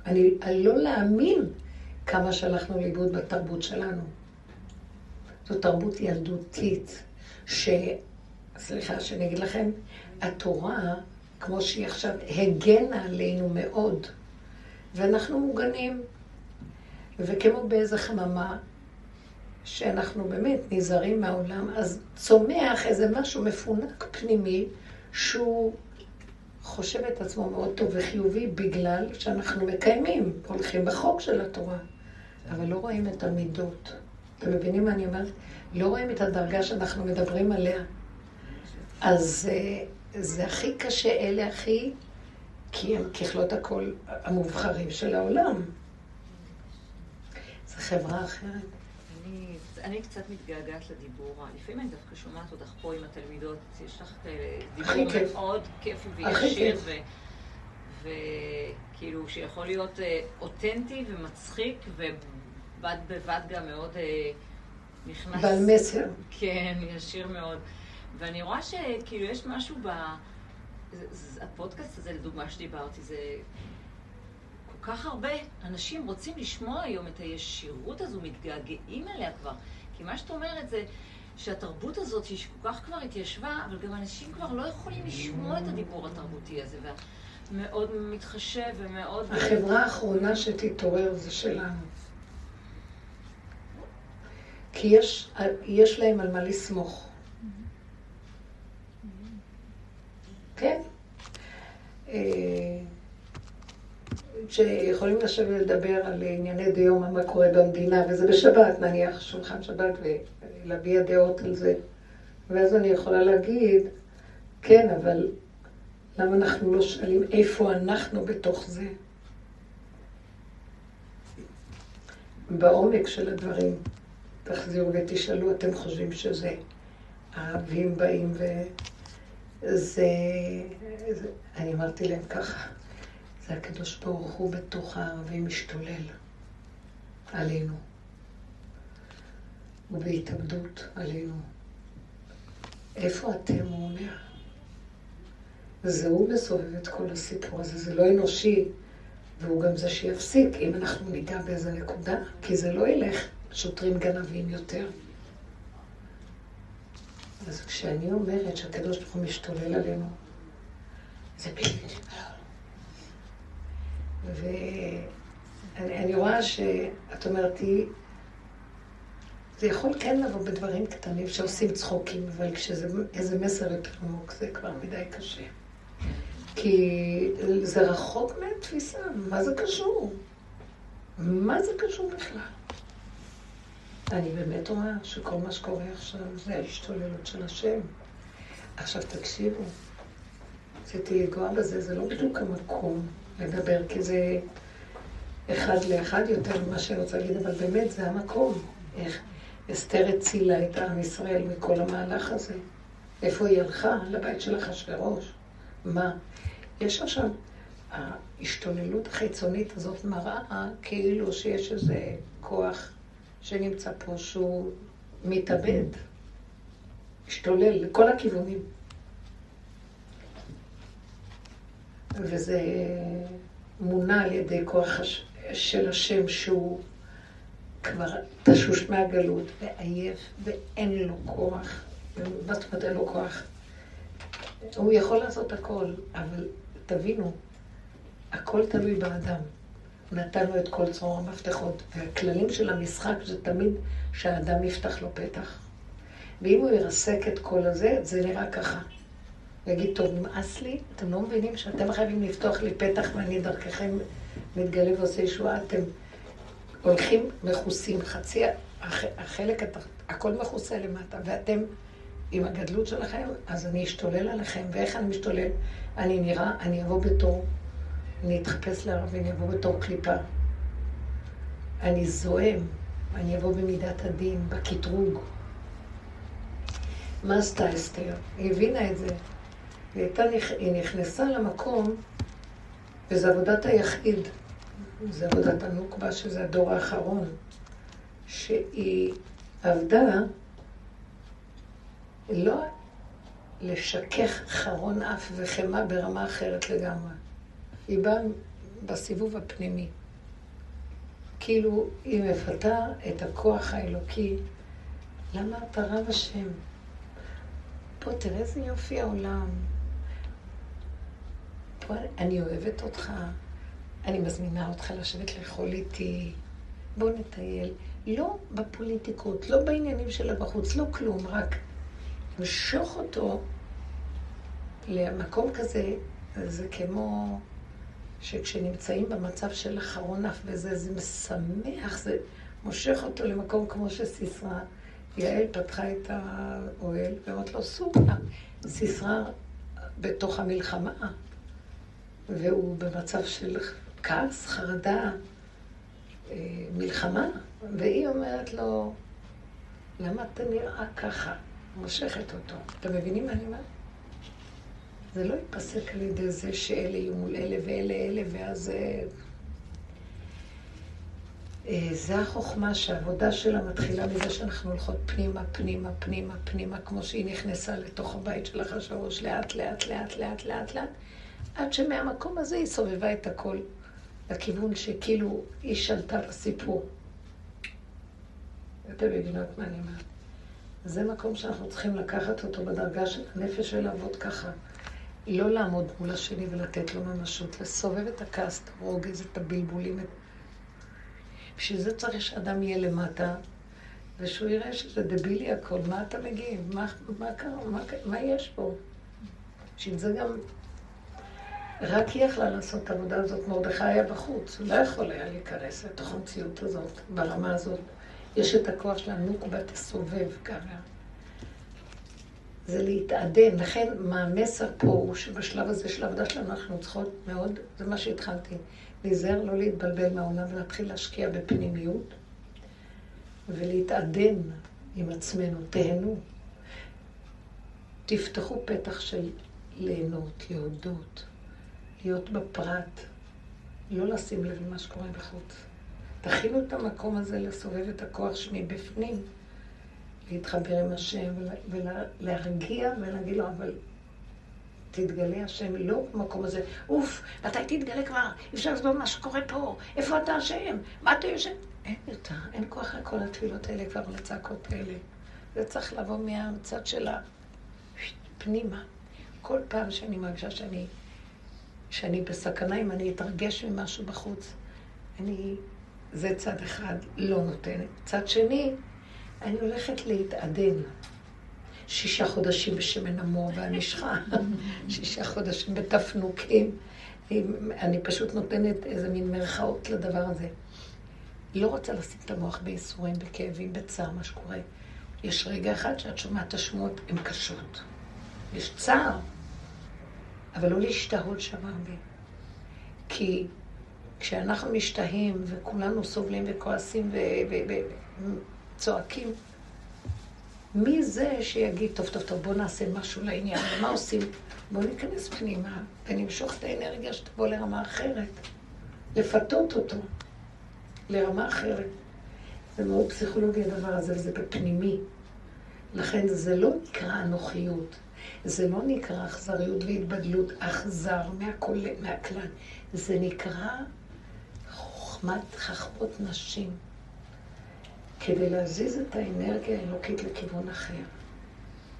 אני, אני לא להאמין כמה שהלכנו לאיבוד בתרבות שלנו. זו תרבות ילדותית, ש... סליחה שאני אגיד לכם, התורה, כמו שהיא עכשיו, הגנה עלינו מאוד, ואנחנו מוגנים. וכמו באיזה חממה, שאנחנו באמת נזהרים מהעולם, אז צומח איזה משהו מפונק פנימי, שהוא חושב את עצמו מאוד טוב וחיובי בגלל שאנחנו מקיימים, הולכים בחוק של התורה, אבל לא רואים את המידות. אתם מבינים מה אני אומרת? לא רואים את הדרגה שאנחנו מדברים עליה. אז אה, זה הכי קשה, אלה הכי, כי הם ככלות הכל המובחרים של העולם. זו חברה אחרת. אני קצת מתגעגעת לדיבור. לפעמים אני דווקא שומעת אותך פה עם התלמידות, יש לך דיבור מאוד כיפי וישיר, וכאילו שיכול להיות אה, אותנטי ומצחיק, ובד בבד גם מאוד אה, נכנס... בעל מסר. כן, ישיר מאוד. ואני רואה שכאילו יש משהו ב... הפודקאסט הזה, לדוגמה, שדיברתי, זה כך הרבה אנשים רוצים לשמוע היום את הישירות הזו, מתגעגעים אליה כבר. כי מה שאת אומרת זה שהתרבות הזאת, שהיא כל כך כבר התיישבה, אבל גם אנשים כבר לא יכולים לשמוע את הדיבור התרבותי הזה, ומאוד מתחשב ומאוד... החברה האחרונה שתתעורר זה שלנו. כי יש, יש להם על מה לסמוך. כן. שיכולים לשבת ולדבר על ענייני דיומא, מה קורה במדינה, וזה בשבת, נניח שולחן שבת, ולהביע דעות על זה. ואז אני יכולה להגיד, כן, אבל למה אנחנו לא שואלים איפה אנחנו בתוך זה? בעומק של הדברים, תחזירו ותשאלו, אתם חושבים שזה האבים באים וזה... אני אמרתי להם ככה. זה הקדוש ברוך הוא בתוך הערבים משתולל עלינו. ובהתאבדות עלינו. איפה אתם, הוא אומר? זה הוא מסובב את כל הסיפור הזה, זה לא אנושי, והוא גם זה שיפסיק, אם אנחנו ניגע באיזה נקודה, כי זה לא ילך שוטרים גנבים יותר. אז כשאני אומרת שהקדוש ברוך הוא משתולל עלינו, זה בלתי נשמע. ואני רואה שאת אומרת, זה יכול כן לבוא בדברים קטנים שעושים צחוקים, אבל כשזה איזה מסר יותר עמוק, זה כבר מדי קשה. כי זה רחוק מהתפיסה, מה זה קשור? מה זה קשור בכלל? אני באמת רואה שכל מה שקורה עכשיו זה ההשתוללות של השם. עכשיו תקשיבו, רציתי לגוע בזה, זה לא בדיוק המקום. לדבר, כי זה אחד לאחד יותר ממה שאני רוצה להגיד, אבל באמת זה המקום. איך אסתר הצילה את עם ישראל מכל המהלך הזה. איפה היא הלכה? לבית של אחשוורוש. מה? יש עכשיו, ההשתוללות החיצונית הזאת מראה כאילו שיש איזה כוח שנמצא פה שהוא מתאבד, משתולל לכל הכיוונים. וזה מונע על ידי כוח של השם שהוא כבר תשוש מהגלות ועייף ואין לו כוח. זאת אומרת אין לו כוח? הוא יכול לעשות הכל, אבל תבינו, הכל תלוי באדם. נתנו את כל צרור המפתחות, והכללים של המשחק זה תמיד שהאדם יפתח לו פתח. ואם הוא ירסק את כל הזה, זה נראה ככה. ויגיד, טוב, נמאס לי, אתם לא מבינים שאתם חייבים לפתוח לי פתח ואני דרככם מתגלה ועושה ישועה, אתם הולכים מכוסים, חצי, החלק, הכל מכוסה למטה, ואתם עם הגדלות שלכם, אז אני אשתולל עליכם. ואיך אני משתולל? אני נראה, אני אבוא בתור, אני אתחפש להר ואני אבוא בתור קליפה. אני זועם, אני אבוא במידת הדין, בקטרוג. מה עשתה אסתר? היא הבינה את זה. היא, הייתה, היא נכנסה למקום, וזו עבודת היחיד. זה עבודת הנוקבה, שזה הדור האחרון, שהיא עבדה לא לשכך חרון אף וחמאה ברמה אחרת לגמרי. היא באה בסיבוב הפנימי. כאילו היא מפתה את הכוח האלוקי. למה אתה רב השם? פה תראה איזה יופי העולם. אני אוהבת אותך, אני מזמינה אותך לשבת לאכול איתי, בוא נטייל. לא בפוליטיקות, לא בעניינים שלה בחוץ, לא כלום, רק למשוך אותו למקום כזה, זה כמו שכשנמצאים במצב של אחרון אף וזה, זה משמח, זה מושך אותו למקום כמו שסיסרא, יעל פתחה את האוהל ואומרת לו, סורה, סיסרא בתוך המלחמה, והוא במצב של כעס, חרדה, אה, מלחמה, והיא אומרת לו, למה אתה נראה ככה? מושכת אותו. אתם מבינים מה אני אומרת? זה לא ייפסק על ידי זה שאלה יהיו מול אלה ואלה אלה, ואז... אה, אה, זה החוכמה שהעבודה שלה מתחילה מזה שאנחנו הולכות פנימה, פנימה, פנימה, פנימה, כמו שהיא נכנסה לתוך הבית של אחשוורוש, לאט, לאט, לאט, לאט, לאט, לאט, עד שמהמקום הזה היא סובבה את הכל לכיוון שכאילו היא שלטה בסיפור. אתם מבינות מה אני אומרת? זה מקום שאנחנו צריכים לקחת אותו בדרגה של הנפש ולעבוד ככה. לא לעמוד מול השני ולתת לו ממשות, לסובב את הכעס, את הרוגז, את הבלבולים. בשביל זה צריך שאדם יהיה למטה, ושהוא יראה שזה דבילי הכל, מה אתה מגיב? מה, מה קרה? מה, מה יש פה? בשביל זה גם... רק היא יכלה לעשות את העבודה הזאת, מרדכי היה בחוץ, הוא לא יכול היה להיכנס לתוך המציאות הזאת, ברמה הזאת. יש את הכוח של הנוקבה תסובב ככה. זה להתעדן. לכן, מה המסר פה הוא שבשלב הזה של העבודה שלנו אנחנו צריכות מאוד, זה מה שהתחלתי, להיזהר לא להתבלבל מהעולם ולהתחיל להשקיע בפנימיות ולהתעדן עם עצמנו. תהנו. תפתחו פתח של ליהנות, להודות, להיות בפרט, לא לשים לב למה שקורה בחוץ. תכינו את המקום הזה לסובב את הכוח שמבפנים, להתחבר עם השם ולהרגיע ולהגיד לו, אבל תתגלה השם, לא במקום הזה, אוף, מתי תתגלה כבר? אי אפשר לסבול מה שקורה פה, איפה אתה השם? מה אתה יושב? אין יותר, אין כוח לכל התפילות האלה כבר, לצעקות האלה. זה צריך לבוא מהצד של הפנימה. כל פעם שאני מרגישה שאני, שאני בסכנה, אם אני אתרגש ממשהו בחוץ, אני זה צד אחד, לא נותנת. צד שני, אני הולכת להתעדן. שישה חודשים בשמן המור והנשחה, <laughs> שישה חודשים בתפנוקים. אני פשוט נותנת איזה מין מרכאות לדבר הזה. לא רוצה לשים את המוח בייסורים, בכאבים, בצער, מה שקורה. יש רגע אחד שאת שומעת את השמועות, הן קשות. יש צער, אבל לא להשתהות שם הרבה. כי כשאנחנו משתהים וכולנו סובלים וכועסים וצועקים, מי זה שיגיד, טוב, טוב, טוב, בוא נעשה משהו לעניין, ומה עושים? בוא ניכנס פנימה ונמשוך את האנרגיה שתבוא לרמה אחרת. לפתות אותו לרמה אחרת. זה מאוד פסיכולוגי הדבר הזה, וזה בפנימי. לכן זה לא נקרא אנוכיות, זה לא נקרא אכזריות והתבדלות, אכזר מהכלל. זה נקרא חוכמת חכמות נשים, כדי להזיז את האנרגיה האלוקית לכיוון אחר.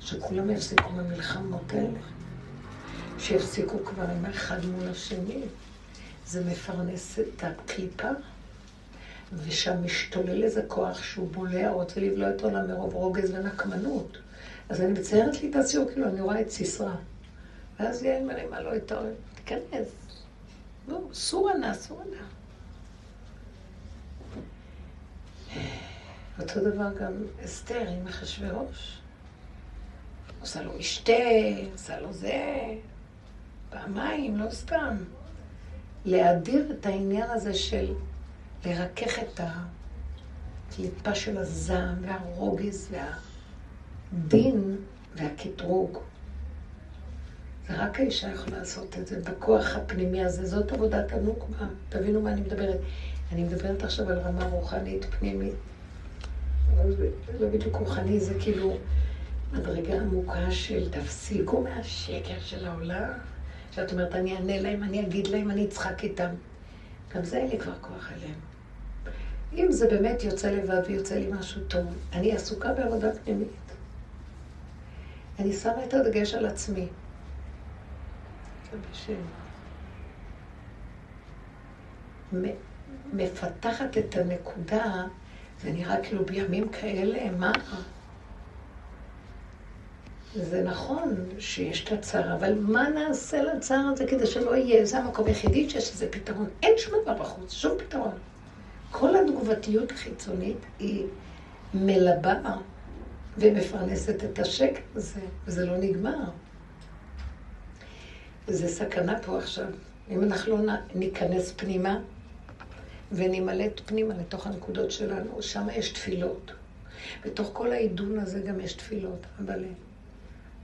שכולם יפסיקו במלחמות האלה, שיפסיקו כבר עם האחד מול השני. זה מפרנס את הקליפה, ושם משתולל איזה כוח שהוא בולע, רוצה לבלוע את עולם מרוב רוגז ונקמנות. אז אני מציירת לי את הציור, כאילו, אני רואה את סיסרא. ואז יעל מרימה לו את לא העולם, תיכנס. בואו, סורנה, סורנה. אותו דבר גם אסתר עם אחשוורוש. עושה לו משתה, עושה לו זה, פעמיים, לא סתם. להדיר את העניין הזה של לרכך את הקליפה של הזעם והרוגז וה... והדין והקטרוג. רק האישה יכולה לעשות את זה, בכוח הפנימי הזה. זאת עבודת הנוקמה. תבינו מה אני מדברת. אני מדברת עכשיו על רמה רוחנית פנימית. לא בדיוק רוחני, זה כאילו מדרגה עמוקה של תפסיקו מהשקר של העולם. שאת אומרת, אני אענה להם, אני אגיד להם, אני אצחק איתם. גם זה אין לי כבר כוח עליהם. אם זה באמת יוצא לבד ויוצא לי משהו טוב, אני עסוקה בעבודה פנימית. אני שמה את הדגש על עצמי. מפתחת את הנקודה, זה נראה כאילו בימים כאלה, מה? זה נכון שיש את הצער, אבל מה נעשה לצער הזה כדי שלא יהיה? זה המקום היחידי שיש לזה פתרון. אין שום דבר בחוץ, שום פתרון. כל התגובתיות החיצונית היא מלבה ומפרנסת את השקט הזה, וזה לא נגמר. זה סכנה פה עכשיו. אם אנחנו לא ניכנס פנימה ונמלט פנימה לתוך הנקודות שלנו, שם יש תפילות. בתוך כל העידון הזה גם יש תפילות, אבל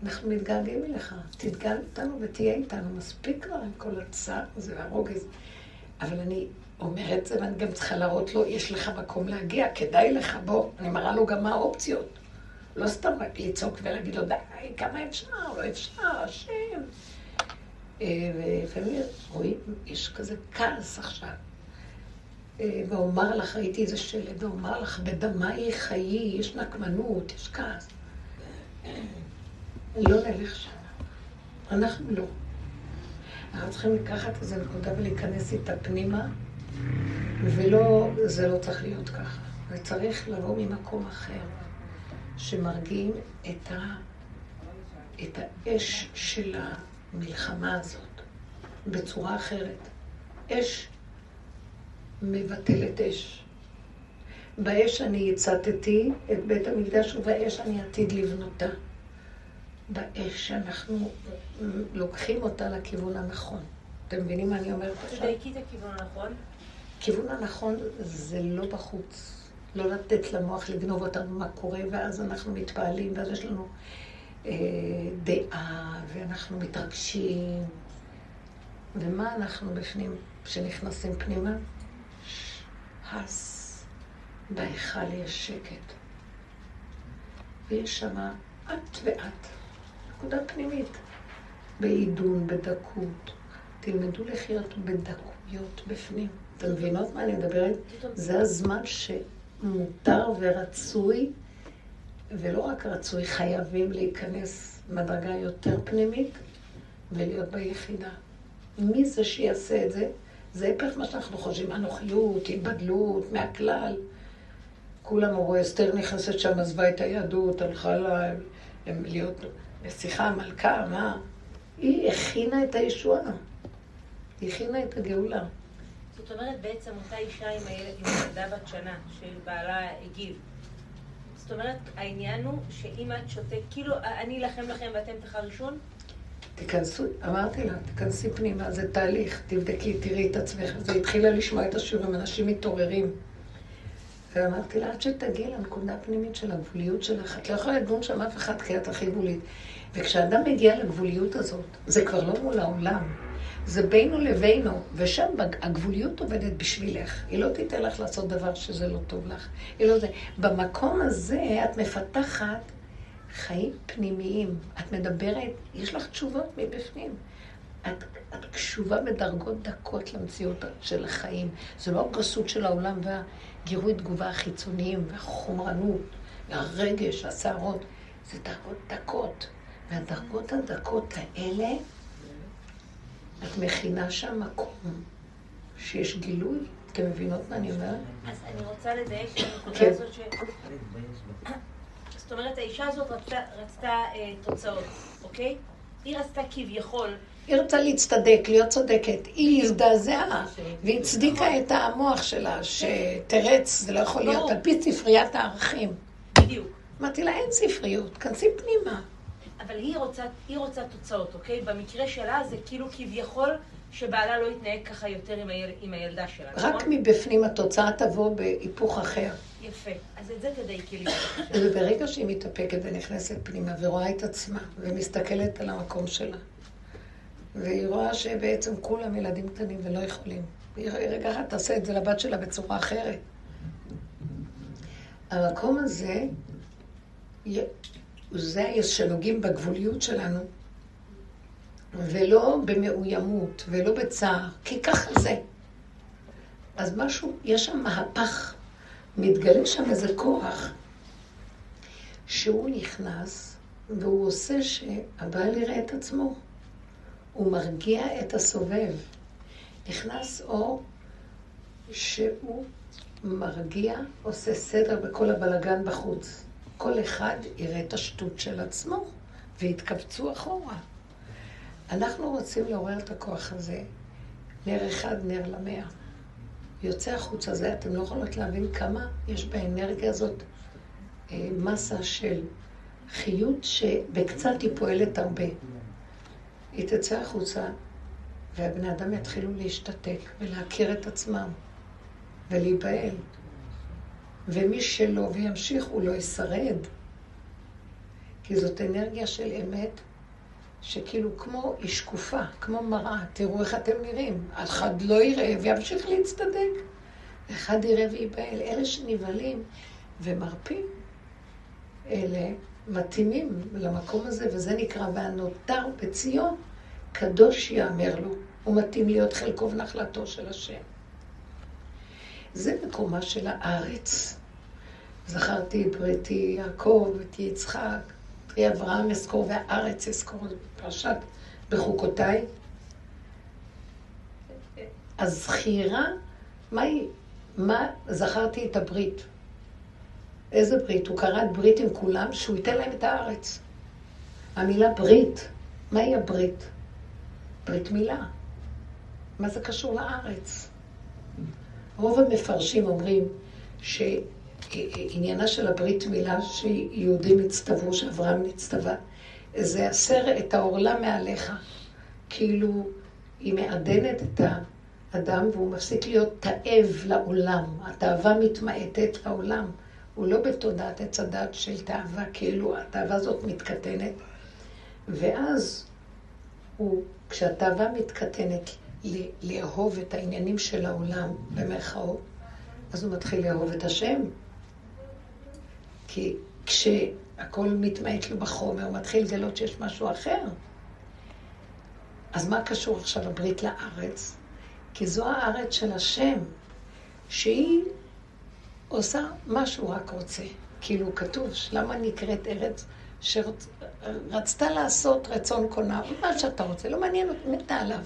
אנחנו מתגעגעים אליך. תתגל איתנו ותהיה איתנו. מספיק כבר עם כל הצער הזה והרוגז. אבל אני אומרת זה, ואני גם צריכה להראות לו, יש לך מקום להגיע, כדאי לך, בוא. אני מראה לו גם מה האופציות. לא סתם לצעוק ולהגיד לו, די, כמה אפשר, לא אפשר, השם. אה, ולפעמים רואים, יש כזה כעס עכשיו. אה, ואומר לך, ראיתי איזה שלד, ואומר לך, בדמי חיי, יש נקמנות, יש כעס. לא נלך שם. אנחנו לא. אנחנו צריכים לקחת איזה נקודה ולהיכנס איתה פנימה, ולא, זה לא צריך להיות ככה. זה צריך לבוא ממקום אחר, שמרגיעים את, ה, את האש של המלחמה הזאת בצורה אחרת. אש מבטלת אש. באש אני הצתתי את בית המקדש, ובאש אני עתיד לבנותה. באש שאנחנו לוקחים אותה לכיוון הנכון. אתם מבינים מה אני אומרת עכשיו? תדייקי את הכיוון הנכון. הכיוון הנכון זה לא בחוץ. לא לתת למוח לגנוב אותנו מה קורה, ואז אנחנו מתפעלים, ואז יש לנו אה, דעה, ואנחנו מתרגשים. ומה אנחנו בפנים, כשנכנסים פנימה? הס. בהיכל יש שקט. ויש שמה את ואת. נקודה פנימית. בעידון, בדקות. תלמדו לחיות בדקויות בפנים. אתם מבינות מה אני מדברת? זה הזמן שמותר ורצוי, ולא רק רצוי, חייבים להיכנס מדרגה יותר פנימית ולהיות ביחידה. מי זה שיעשה את זה? זה הפך מה שאנחנו חושבים, אנוכיות, התבדלות, מהכלל. כולם אמרו, אסתר נכנסת שם, עזבה את היהדות, הלכה לה, להיות נסיכה, מלכה, מה? היא הכינה את הישועה. היא הכינה את הגאולה. זאת אומרת, בעצם אותה אישה עם הילדה בת שנה, שבעלה הגיב. זאת אומרת, העניין הוא שאם את שותק, כאילו, אני אלחם לכם ואתם תחרישון? תיכנסו, אמרתי לה, תיכנסי פנימה, זה תהליך, תבדקי, תראי את עצמך. היא התחילה לשמוע את השיעורים, אנשים מתעוררים. ואמרתי לה, עד שתגיעי לנקודה הפנימית של הגבוליות שלך, את לא יכולה לדון שם אף אחד כי את הכי גבולית. וכשאדם מגיע לגבוליות הזאת, זה כבר לא מול העולם, זה בינו לבינו, ושם הגבוליות עובדת בשבילך. היא לא תיתן לך לעשות דבר שזה לא טוב לך. היא לא זה. במקום הזה את מפתחת חיים פנימיים. את מדברת, יש לך תשובות מבפנים. את, את קשובה בדרגות דקות למציאות של החיים. זה לא הגסות של העולם והגירוי תגובה החיצוניים והחומרנות והרגש, הסערות. זה דרגות דקות. והדרגות הדקות האלה, את מכינה שם מקום שיש גילוי. אתם מבינות מה אני אומרת? אז אני רוצה לדייק את הנקודה כן. הזאת ש... זאת אומרת, האישה הזאת רצתה, רצתה אה, תוצאות, אוקיי? היא רצתה כביכול היא רוצה להצטדק, להיות צודקת. היא הזדעזעה והצדיקה את המוח שלה, שתרץ, זה לא יכול להיות, על פי ספריית הערכים. בדיוק. אמרתי לה, אין ספריות, כנסי פנימה. אבל היא רוצה, היא רוצה תוצאות, אוקיי? במקרה שלה זה כאילו כביכול שבעלה לא יתנהג ככה יותר עם, היל, עם הילדה שלה, רק נכון? מבפנים התוצאה תבוא בהיפוך אחר. יפה. אז את זה תדייקי לי. וברגע שהיא מתאפקת ונכנסת פנימה ורואה את עצמה ומסתכלת על המקום שלה, והיא רואה שבעצם כולם ילדים קטנים ולא יכולים. היא רגע אחת תעשה את זה לבת שלה בצורה אחרת. המקום הזה, זה שנוגעים בגבוליות שלנו, ולא במאוימות, ולא בצער, כי ככה זה. אז משהו, יש שם מהפך, מתגלה שם איזה כוח, שהוא נכנס, והוא עושה שהבעל יראה את עצמו. הוא מרגיע את הסובב. נכנס אור שהוא מרגיע, עושה סדר בכל הבלגן בחוץ. כל אחד יראה את השטות של עצמו, ויתכווצו אחורה. אנחנו רוצים לעורר את הכוח הזה, נר אחד, נר למאה. יוצא החוצה זה, אתם לא יכולות להבין כמה יש באנרגיה הזאת אה, מסה של חיות שבקצת היא פועלת הרבה. היא תצא החוצה, והבני אדם יתחילו להשתתק ולהכיר את עצמם ולהיבהל. ומי שלא וימשיך, הוא לא ישרד. כי זאת אנרגיה של אמת, שכאילו כמו, היא שקופה, כמו מראה. תראו איך אתם נראים. אחד לא יראה וימשיך להצטדק. אחד יראה וייבהל. אלה שנבהלים ומרפים, אלה מתאימים למקום הזה, וזה נקרא והנותר בציון, קדוש יאמר לו. הוא מתאים להיות חלקו ונחלתו של השם. זה מקומה של הארץ. זכרתי את בריתי יעקב, את יצחק, פרי אברהם אזכור והארץ אזכור, פרשת בחוקותיי. הזכירה, מה היא, מה, זכרתי את הברית. איזה ברית? הוא כרת ברית עם כולם, שהוא ייתן להם את הארץ. המילה ברית, מהי הברית? ברית מילה. מה זה קשור לארץ? רוב המפרשים אומרים שעניינה של הברית מילה שיהודים הצטוו, שאברהם נצטווה, זה הסר את העורלה מעליך. כאילו, היא מעדנת את האדם והוא מפסיק להיות תאב לעולם. התאווה מתמעטת לעולם. הוא לא בתודעת עץ הדת של תאווה, כאילו התאווה הזאת מתקטנת. ואז הוא, כשהתאווה מתקטנת לאהוב את העניינים של העולם, במרכאות, אז הוא מתחיל לאהוב את השם. כי כשהכול מתמעט לו בחומר, הוא מתחיל לגלות שיש משהו אחר. אז מה קשור עכשיו הברית לארץ? כי זו הארץ של השם, שהיא עושה מה שהוא רק רוצה. כאילו כתוב, למה נקראת ארץ שרצתה לעשות רצון קונה, מה שאתה רוצה, לא מעניין אותי, מתה עליו.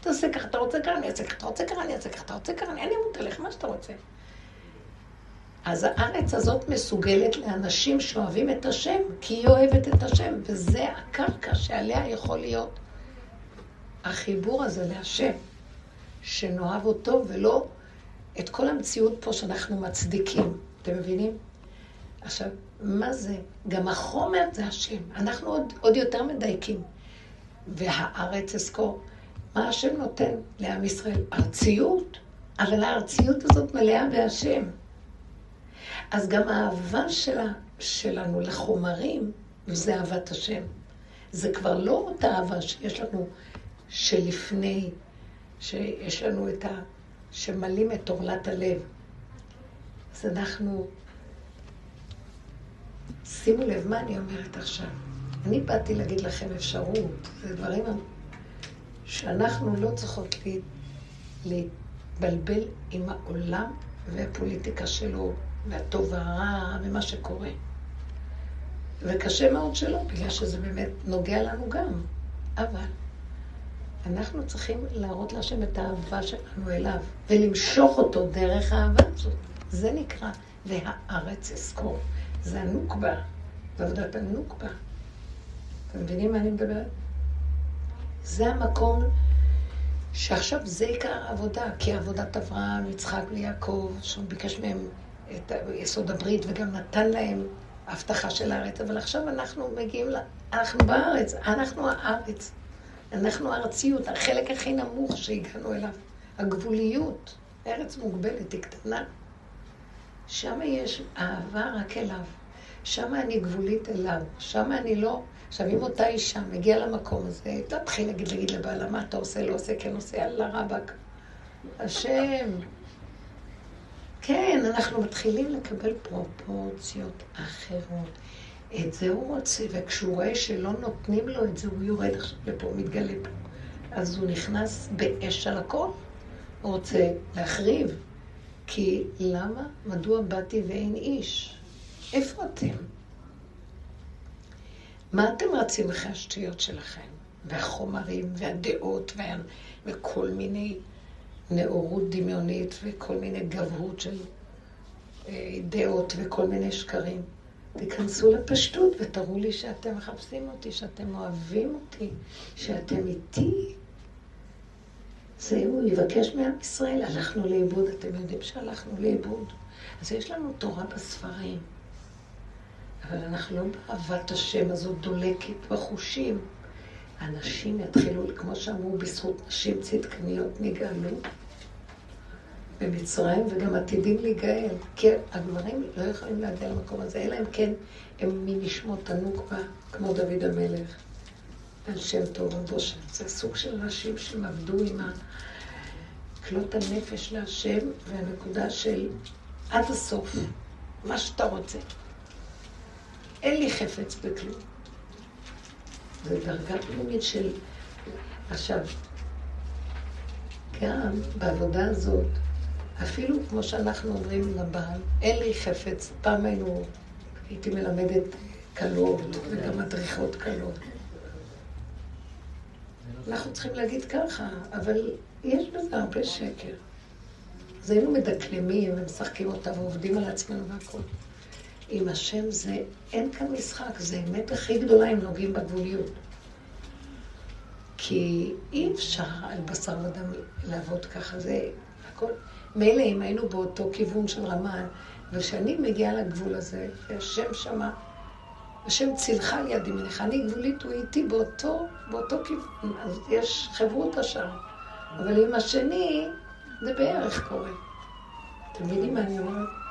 תעשה ככה, אתה רוצה ככה, אני אעשה ככה, אתה רוצה ככה, אני אעשה ככה, אתה רוצה ככה, אני אמות עליך, מה שאתה רוצה. אז הארץ הזאת מסוגלת לאנשים שאוהבים את השם, כי היא אוהבת את השם, וזה הקרקע שעליה יכול להיות החיבור הזה להשם, שנאהב אותו ולא את כל המציאות פה שאנחנו מצדיקים. אתם מבינים? עכשיו, מה זה? גם החומר זה השם. אנחנו עוד, עוד יותר מדייקים. והארץ אזכור. מה השם נותן לעם ישראל? ארציות, אבל הארציות הזאת מלאה בהשם. אז גם האהבה שלה, שלנו לחומרים, זה אהבת השם. זה כבר לא אותה אהבה שיש לנו שלפני, שיש לנו את ה... שמלים את עורלת הלב. אז אנחנו... שימו לב מה אני אומרת עכשיו. אני באתי להגיד לכם אפשרות, זה דברים שאנחנו לא צריכות להתבלבל עם העולם והפוליטיקה שלו, והטוב והרע, ומה שקורה. וקשה מאוד שלא, בגלל שזה באמת נוגע לנו גם. אבל אנחנו צריכים להראות להשם את האהבה שלנו אליו, ולמשוך אותו דרך האהבה הזאת. זה נקרא, והארץ אזכור. זה הנוקבה, זה עבודת הנוקבה. אתם מבינים מה אני מדברת? זה המקום שעכשיו זה עיקר העבודה, כי עבודת אברהם, יצחק ויעקב, שהוא ביקש מהם את יסוד הברית וגם נתן להם הבטחה של הארץ, אבל עכשיו אנחנו מגיעים, ל... אנחנו בארץ, אנחנו הארץ, אנחנו הארציות, החלק הכי נמוך שהגענו אליו, הגבוליות, ארץ מוגבלת, היא קטנה. שם יש אהבה רק אליו, שם אני גבולית אליו, שם אני לא... עכשיו, אם אותה אישה מגיעה למקום הזה, היא תתחיל להגיד, להגיד לבעלה, מה אתה עושה, לא עושה, כן עושה, אללה רבאק. השם. כן, אנחנו מתחילים לקבל פרופורציות אחרות. את זה הוא רוצה, וכשהוא רואה שלא נותנים לו את זה, הוא יורד עכשיו לפה, מתגלה פה. אז הוא נכנס באש על הכל. הוא רוצה להחריב. כי למה? מדוע באתי ואין איש? איפה אתם? מה אתם רצים אחרי השטויות שלכם? והחומרים, והדעות, וה... וכל מיני נאורות דמיונית, וכל מיני גבהות של אה, דעות, וכל מיני שקרים. תיכנסו לפשטות ותראו לי שאתם מחפשים אותי, שאתם אוהבים אותי, שאתם איתי. זהו, יבקש מעם ישראל, הלכנו לאיבוד, אתם יודעים שהלכנו לאיבוד. אז יש לנו תורה בספרים. אבל אנחנו לא באהבת השם הזאת דולקת בחושים. אנשים יתחילו, כמו שאמרו, בזכות נשים צדקניות נגאלו במצרים, וגם עתידים להיגאל. כי הגברים לא יכולים להגיע למקום הזה, אלא אם כן הם מנשמות הנוקבה, כמו דוד המלך, על שם טוב ובושם. זה סוג של נשים שהם עבדו עם כלות הנפש להשם, והנקודה של עד הסוף, מה שאתה רוצה. אין לי חפץ בכלום. זו דרגה פנימית של... עכשיו, גם בעבודה הזאת, אפילו כמו שאנחנו אומרים לבעל, אין לי חפץ, פעם היינו, הייתי מלמדת קלות וגם מדריכות קלות. אנחנו צריכים להגיד ככה, אבל יש בזה הרבה שקר. אז היינו מדקלמים ומשחקים אותה ועובדים על עצמנו והכול. עם השם זה, אין כאן משחק, זה האמת הכי גדולה אם נוגעים בגבוליות. כי אי אפשר על בשר ודם לעבוד ככה, זה הכל. מילא אם היינו באותו כיוון של רמן, וכשאני מגיעה לגבול הזה, השם שמה, השם צילך על יד אני גבולית, הוא איתי באותו, באותו כיוון, אז יש חברותא שם. אבל עם השני, זה בערך קורה. אתם מבינים מה אני אומרת?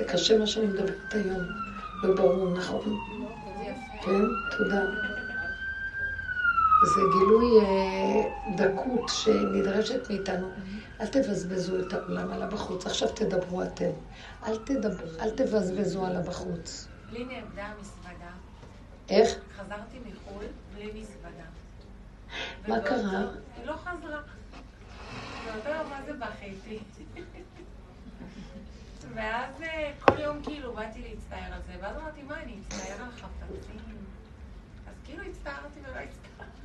זה קשה מה שאני מדברת היום, לא ברור, נכון? כן, תודה. זה גילוי אה, דקות שנדרשת מאיתנו. אל תבזבזו את העולם על הבחוץ, עכשיו תדברו אתם. אל, תדבר, אל תבזבזו על הבחוץ. לי נאבדה המזוודה. איך? חזרתי מחו"ל בלי מזוודה. מה קרה? היא לא חזרה. ואותו יום מה זה בכיתי. ואז אה, כל יום כאילו באתי להצטער על זה, ואז אמרתי, מה, אני אצטער על חפצים? אז כאילו הצטערתי ולא הצטערתי.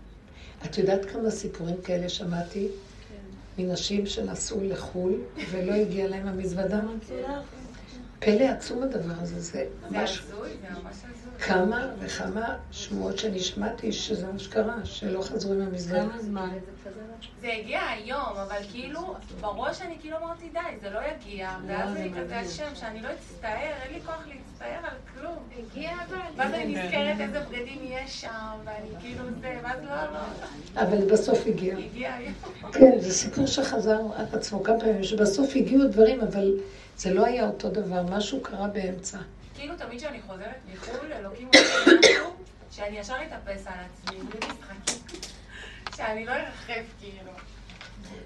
את יודעת כמה סיפורים כאלה שמעתי? כן. מנשים שנסעו לחו"ל ולא הגיע להם המזוודה? פלא עצום הדבר הזה, זה ממש... זה הזוי, זה ממש הזוי. כמה וכמה שמועות שאני שמעתי שזה מה שקרה, שלא חזרו עם המזוודה. כמה זמן? זה הגיע היום, אבל כאילו, בראש אני כאילו אמרתי, די, זה לא יגיע. ואז אני כזה השם, שאני לא אצטער, אין לי כוח להצטער על כלום. הגיע אבל. ואז אני נזכרת איזה בגדים יש שם, ואני כאילו זה, ואז לא, לא. אבל בסוף הגיע. הגיע היום. כן, זה סיפור שחזר על עצמו כמה פעמים, שבסוף הגיעו דברים, אבל זה לא היה אותו דבר, משהו קרה באמצע. כאילו תמיד כשאני חוזרת מחו"ל, אלוקים לי משהו, שאני ישר אתאפס על עצמי, בלי משחקים. שאני לא ארחף כאילו.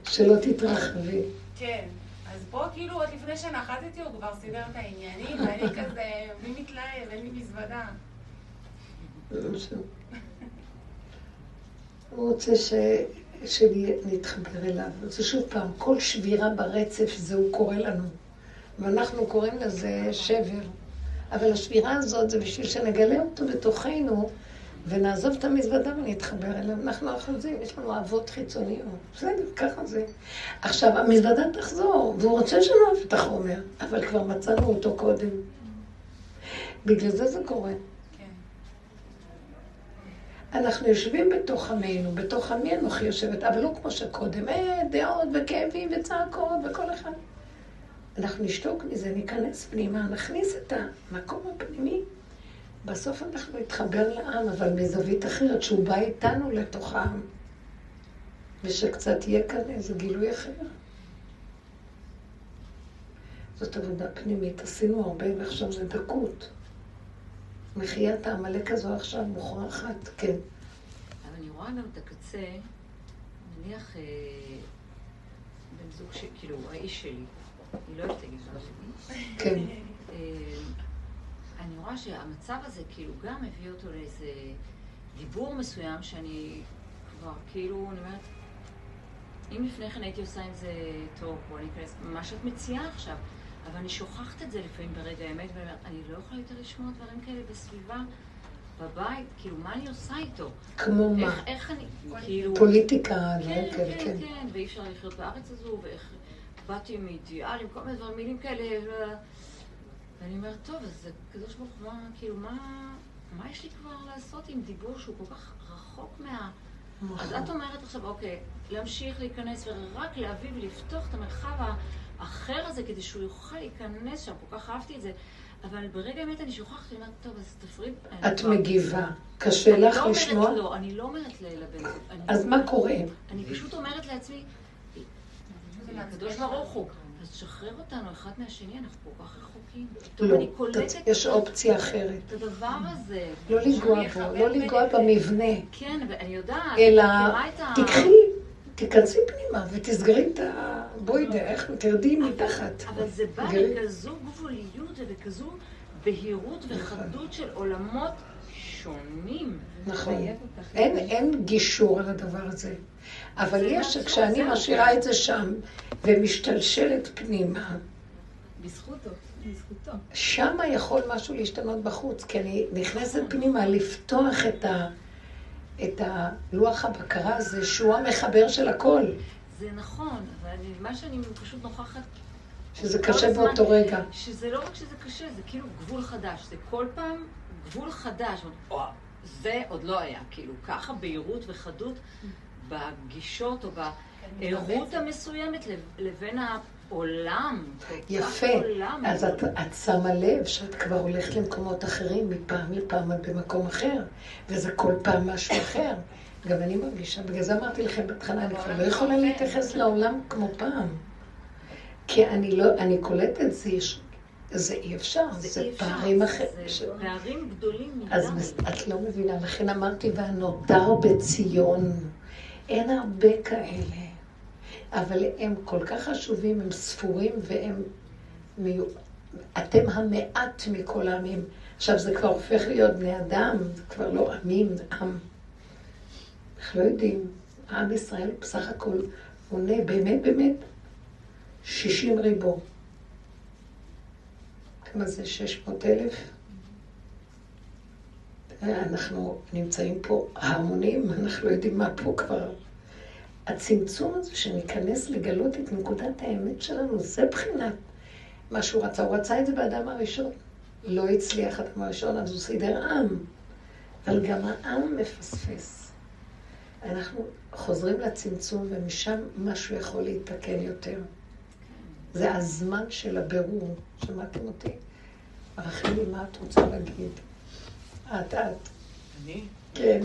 שלא תתרחבי. כן. אז פה כאילו עוד לפני שנחתתי הוא כבר סידר את העניינים, ואני כזה, מי מתלהב? אין לי מזוודה. הוא רוצה ש... שנתחבר אליו. זה שוב פעם, כל שבירה ברצף זה הוא קורא לנו. ואנחנו קוראים לזה שבר. אבל השבירה הזאת זה בשביל שנגלה אותו בתוכנו, ונעזוב את המזוודה ונתחבר אליו. אנחנו אחוזים, יש לנו אהבות חיצוניות. בסדר, ככה זה. עכשיו, המזוודה תחזור, והוא רוצה שנאהב את החומר, אבל כבר מצאנו אותו קודם. בגלל זה זה קורה. כן. אנחנו יושבים בתוך עמנו, בתוך עמי אנוכי יושבת, אבל לא כמו שקודם, אה, דעות וכאבים וצעקות וכל אחד. אנחנו נשתוק מזה, ניכנס פנימה, נכניס את המקום הפנימי. בסוף אנחנו נתחבר לעם, אבל מזווית אחרת, שהוא בא איתנו לתוך העם. ושקצת יהיה כאן איזה גילוי אחר. זאת עבודה פנימית, עשינו הרבה ועכשיו זה דקות. מחיית העמלק הזו עכשיו מוכרחת, כן. אבל אני רואה גם את הקצה, נניח אה, בן זוג ש... כאילו, האיש שלי, לא. כן. אה, אני רואה שהמצב הזה כאילו גם הביא אותו לאיזה דיבור מסוים שאני כבר כאילו, אני אומרת, אם לפני כן הייתי עושה עם זה טוב, בוא ניכנס, מה שאת מציעה עכשיו, אבל אני שוכחת את זה לפעמים ברגע האמת, ואני אומרת, אני לא יכולה יותר לשמוע דברים כאלה בסביבה, בבית, כאילו, מה אני עושה איתו? כמו מה? איך, איך אני, כאילו... פוליטיקה, כן, דברים כאלה, כן, כן. כן, ואי אפשר לחיות בארץ הזו, ואיך באתי עם אידיאלים, כל מיני דברים, מילים כאלה, ו... ואני אומרת, טוב, אז הקדוש ברוך הוא, מה, כאילו, מה, מה יש לי כבר לעשות עם דיבור שהוא כל כך רחוק מה... אז את אומרת עכשיו, אוקיי, להמשיך להיכנס ורק להביא ולפתוח את המרחב האחר הזה כדי שהוא יוכל להיכנס שם, כל כך אהבתי את זה. אבל ברגע האמת אני שוכחת, אני אומרת, טוב, אז תפריד. את מגיבה. קשה לך אני לא לשמוע? אומרת לא, אני לא אומרת לבן זוג. אני- אז מה קורה? אני פשוט אומרת לעצמי, הקדוש ברוך הוא, אז תשחרר אותנו אחד מהשני, אנחנו כל כך רחוקים. לא, אני קולטת יש אופציה אחרת. את הדבר הזה. לא לנגוע בו, לא לנגוע במבנה, כן, ואני יודעת, אלא אני. תקחי, תיכנסי פנימה ותסגרי את ה... בואי, איך, תרדי מתחת. אבל זה בא. בכזו גבוליות ובכזו בהירות וחדות של עולמות שונים. נכון. אין גישור על הדבר הזה. אבל יש, נכון, כשאני. משאירה את זה שם ומשתלשלת פנימה, בזכותו. שמה יכול משהו להשתנות בחוץ, כי אני נכנסת פנימה לפתוח את, ה, את הלוח הבקרה הזה, שהוא המחבר של הכל, זה נכון, אבל אני, מה שאני פשוט נוכחת... שזה קשה באותו רגע. שזה לא רק שזה קשה, זה כאילו גבול חדש. זה כל פעם גבול חדש. זה עוד לא היה, כאילו, ככה בהירות וחדות בגישות או בערות המסוימת לב- לבין העולם. יפה. עולם. אז את, את שמה לב שאת כבר הולכת למקומות אחרים, מפעם לפעם את במקום אחר, וזה כל פעם משהו אחר. גם אני מרגישה, בגלל זה אמרתי לכם בהתחלה, אני כבר לא יכולה להתייחס לעולם כמו פעם. כי אני לא, אני קולטת, זה, אי אפשר, זה, אי אפשר, פערים אחרים. זה פערים גדולים מדי. אז את לא מבינה, לכן אמרתי, והנותר בציון, אין הרבה כאלה, אבל הם כל כך חשובים, הם ספורים והם... אתם המעט מכל העמים. עכשיו זה כבר הופך להיות בני אדם, זה כבר לא עמים, עם. אנחנו לא יודעים, עם ישראל בסך הכל מונה באמת באמת 60 ריבו. כמה זה 600 אלף? אנחנו נמצאים פה המונים, אנחנו יודעים מה פה כבר. הצמצום הזה שניכנס לגלות את נקודת האמת שלנו, זה בחינת מה שהוא רצה. הוא רצה את זה באדם הראשון. לא הצליח אדם הראשון, אז הוא סידר עם. אבל גם העם מפספס. אנחנו חוזרים לצמצום, ומשם משהו יכול להתקן יותר. זה הזמן של הבירור. שמעתם אותי? רחלי, מה את רוצה להגיד? את, את. אני? כן.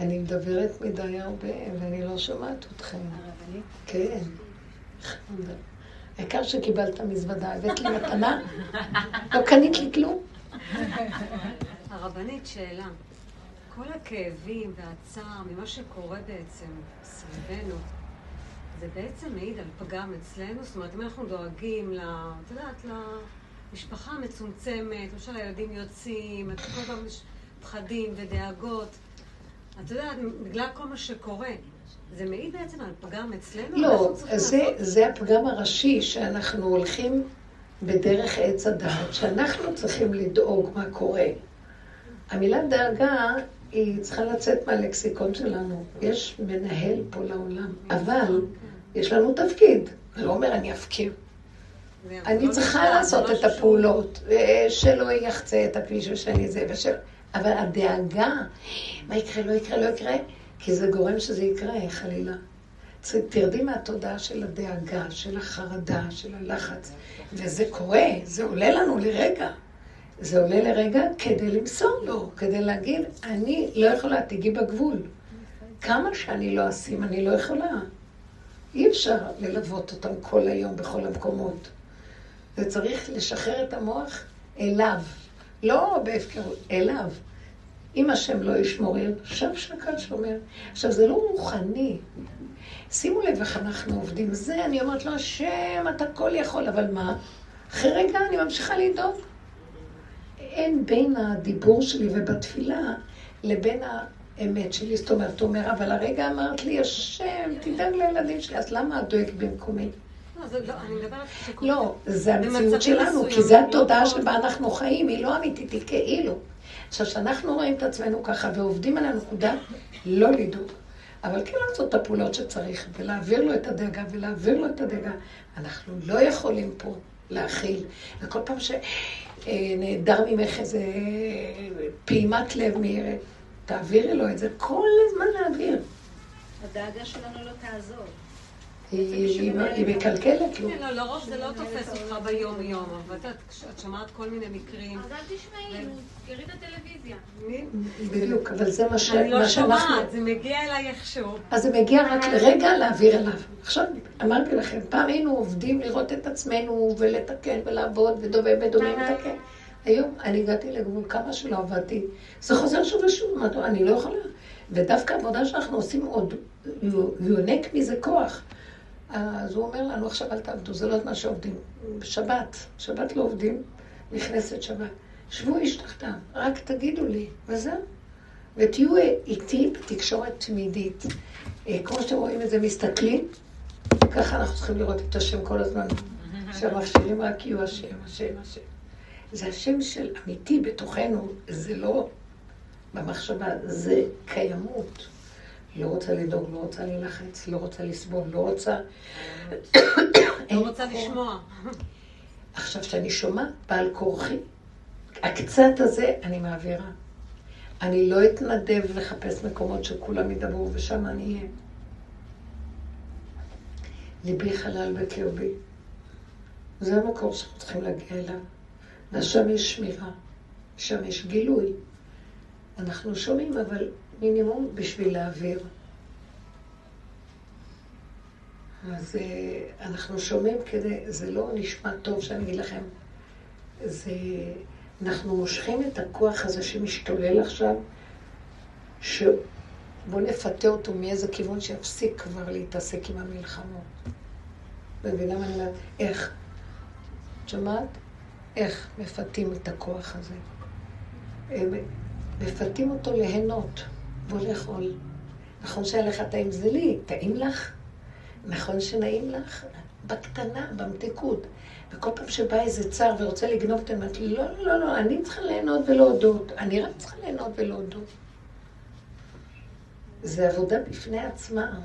אני מדברת מדי הרבה, ואני לא שומעת אתכם. הרבנית? כן. העיקר שקיבלת מזוודה, הבאת לי מתנה? לא קנית לי כלום? הרבנית, שאלה. כל הכאבים והצער ממה שקורה בעצם סביבנו, זה בעצם מעיד על פגם אצלנו? זאת אומרת, אם אנחנו דואגים, ל, את יודעת, למשפחה המצומצמת, למשל הילדים יוצאים, את כל יש פחדים ודאגות, את יודעת, בגלל כל מה שקורה, זה מעיד בעצם על פגם אצלנו? לא, זה, זה הפגם הראשי שאנחנו הולכים בדרך עץ הדעת, שאנחנו צריכים לדאוג מה קורה. המילה דאגה היא צריכה לצאת מהלקסיקון שלנו. יש מנהל פה לעולם, אבל יש לנו תפקיד. זה לא אומר אני אפקיר. אני לא צריכה לעשות את משהו שהוא- הפעולות, אה, שלא יחצה את הכביש ושאני זה, ושל... אבל הדאגה, מה יקרה, לא יקרה, לא יקרה, כי זה גורם שזה יקרה, חלילה. תרדי מהתודעה של הדאגה, של החרדה, של הלחץ. וזה קורה, זה עולה לנו לרגע. זה עולה לרגע כדי למסור לו, כדי להגיד, אני לא יכולה, תגיעי בגבול. כמה שאני לא אשים, אני לא יכולה. אי אפשר ללוות אותם כל היום בכל המקומות. זה צריך לשחרר את המוח אליו, לא בהפקרות, אליו. אם השם לא ישמור, שם שקל שומר. עכשיו, זה לא רוחני. שימו לב איך אנחנו עובדים. זה, אני אומרת לו, השם, אתה כל יכול, אבל מה? אחרי רגע אני ממשיכה לדאוג. אין בין הדיבור שלי ובתפילה לבין האמת שלי. זאת אומרת, הוא אומר, אבל הרגע אמרת לי, השם, תדאג לילדים שלי, אז למה את דואגת במקומי? לא, לא, לא, זה המציאות שלנו, כי זו התודעה שבה אנחנו חיים, היא לא אמיתית, היא כאילו. עכשיו, כשאנחנו רואים את עצמנו ככה ועובדים על הנקודה, לא לדאוג. אבל כן לעשות את הפעולות שצריך, ולהעביר לו את הדאגה, ולהעביר לו את הדאגה. אנחנו לא יכולים פה להכיל. וכל פעם שנעדר ממך איזה פעימת לב, תעבירי לו את זה, כל הזמן להעביר. הדאגה שלנו לא תעזור. היא מקלקלת לו. כן, לא, לרוב זה לא תופס אותך ביום-יום, אבל את שומעת כל מיני מקרים... אז אל תשמעי, תראי את הטלוויזיה. בדיוק, אבל זה מה שאנחנו... אני לא שומעת, זה מגיע אליי איכשהו. אז זה מגיע רק לרגע להעביר אליו. עכשיו, אמרתי לכם, פעם היינו עובדים לראות את עצמנו ולתקן ולעבוד ודומה ודומה לתקן. היום אני הגעתי לגבול כמה שלא עבדתי. זה חוזר שוב ושוב, אני לא יכולה. ודווקא העבודה שאנחנו עושים עוד, יונק מזה כוח. אז הוא אומר לנו, עכשיו אל תעבדו, זה לא זמן שעובדים. בשבת, שבת לא עובדים, נכנסת שבת. שבו איש תחתם, רק תגידו לי, וזהו. ותהיו איתי בתקשורת תמידית. אה, כמו שאתם רואים את זה, מסתכלים, ככה אנחנו צריכים לראות את השם כל הזמן. שהמכשירים רק יהיו השם, השם, השם. זה השם של אמיתי בתוכנו, זה לא במחשבה, זה קיימות. לא רוצה לדאוג, לא רוצה להילחץ, לא רוצה לסבול, לא רוצה... לא רוצה לשמוע. עכשיו, כשאני שומעת בעל כורחי, הקצת הזה אני מעבירה. אני לא אתנדב לחפש מקומות שכולם ידברו ושם אני אהיה. ליבי חלל בקרבי. זה המקום שאנחנו צריכים להגיע אליו. ושם יש שמירה, שם יש גילוי. אנחנו שומעים, אבל מינימום בשביל להעביר. אז אה, אנחנו שומעים כדי, זה לא נשמע טוב שאני אגיד לכם, זה, אנחנו מושכים את הכוח הזה שמשתולל עכשיו, שבואו נפתה אותו מאיזה כיוון שיפסיק כבר להתעסק עם המלחמות. מבינה מה אני אומרת? איך? את שומעת? איך מפתים את הכוח הזה? מפתים אותו ליהנות. בוא לאכול. נכון שהיה לך טעים זה לי, טעים לך? נכון שנעים לך? בקטנה, במתיקות. וכל פעם שבא איזה צר ורוצה לגנוב את לא, לא, לא, לא, אני צריכה ליהנות ולהודות. אני רק צריכה ליהנות ולהודות. זה עבודה בפני עצמה.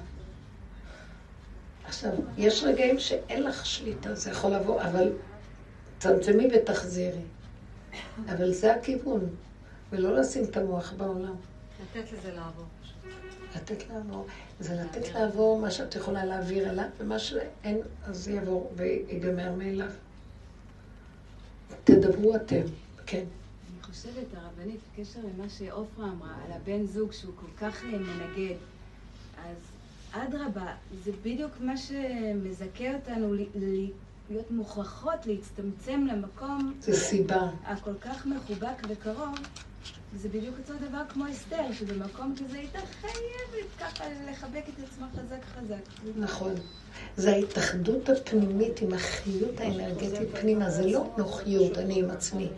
עכשיו, יש רגעים שאין לך שליטה, זה יכול לבוא, אבל צמצמי ותחזירי. אבל זה הכיוון, ולא לשים את המוח בעולם. לתת לזה לעבור. לתת לעבור. זה לתת לעבור מה שאת יכולה להעביר אליו, ומה שאין, אז יעבור ויגמר מאליו. תדברו אתם, כן. אני חושבת, הרבנית, בקשר למה שעופרה אמרה, על הבן זוג שהוא כל כך אה, מנגד, אז אדרבה, זה בדיוק מה שמזכה אותנו להיות מוכרחות להצטמצם למקום... זה סיבה. הכל כך מחובק וקרוב, זה בדיוק אותו דבר כמו אסתר, שבמקום כזה הייתה חייבת ככה לחבק את עצמה חזק חזק. נכון. זה ההתאחדות הפנימית עם החיות האנרגטית פנימה, זה לא נוחיות, אני עם עצמי.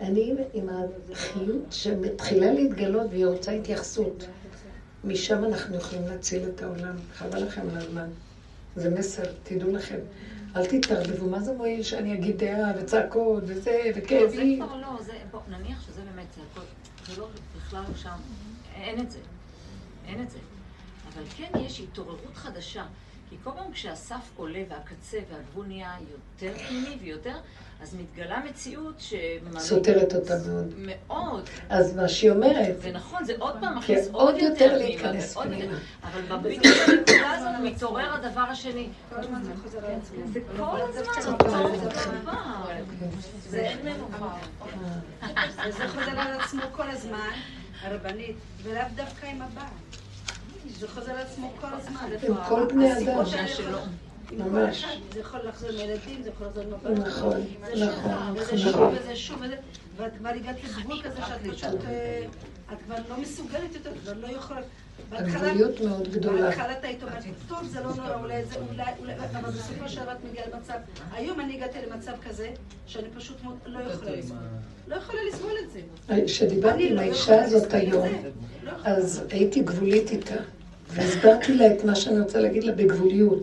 אני עם החיות שמתחילה להתגלות והיא רוצה התייחסות. משם אנחנו יכולים להציל את העולם. חבל לכם על הזמן. זה מסר, תדעו לכם. אל תתערבבו, מה זה מועיל שאני אגיד דעה וצעקות וזה וכאבים? לא, זה כבר לא, נניח שזה באמת צעקות. לא בכלל שם, אין את זה, אין את זה. אבל כן יש התעוררות חדשה. כי כל פעם כשהסף עולה והקצה והגבול נהיה יותר פנימי ויותר, אז מתגלה מציאות ש... סותרת אותה מאוד. מאוד. אז מה שהיא אומרת, ונכון, זה עוד פעם כן, מכניס עוד יותר להיכנס. פנימה. אבל בדיוק בנקודה הזאת מתעורר הדבר השני. כל הזמן זה חוזר על עצמו. זה כל הזמן כל אותו. דבר. זה אין מנוחה. וזה חוזר על עצמו כל הזמן, הרבנית, ולאו דווקא עם הבעל. זה חוזר על עצמו כל הזמן. עם כל בני אדם. ממש. זה יכול לחזור עם ילדים, זה יכול לחזור הבעל. נכון, זה שוב, נכון, וזה שוב, נכון. וזה שוב, וזה... ואת כבר הגעת לגבול כזה שאת פשוט... אה, את כבר לא מסוגלת יותר, את כבר לא יכולה... בהתחלה- הגבוליות מאוד גדולה. בהתחלה את היית אומרת, טוב, זה לא נורא, אולי זה, אולי, אולי, אבל בסופו של דבר את מגיעה למצב, היום אני הגעתי למצב כזה, שאני פשוט לא יכולה לסבול. לא יכולה לסבול את זה. כשדיברתי עם לא האישה הזאת היום. לא יכולה. אז הייתי גבולית איתה, והסברתי לה את מה שאני רוצה להגיד לה בגבוליות.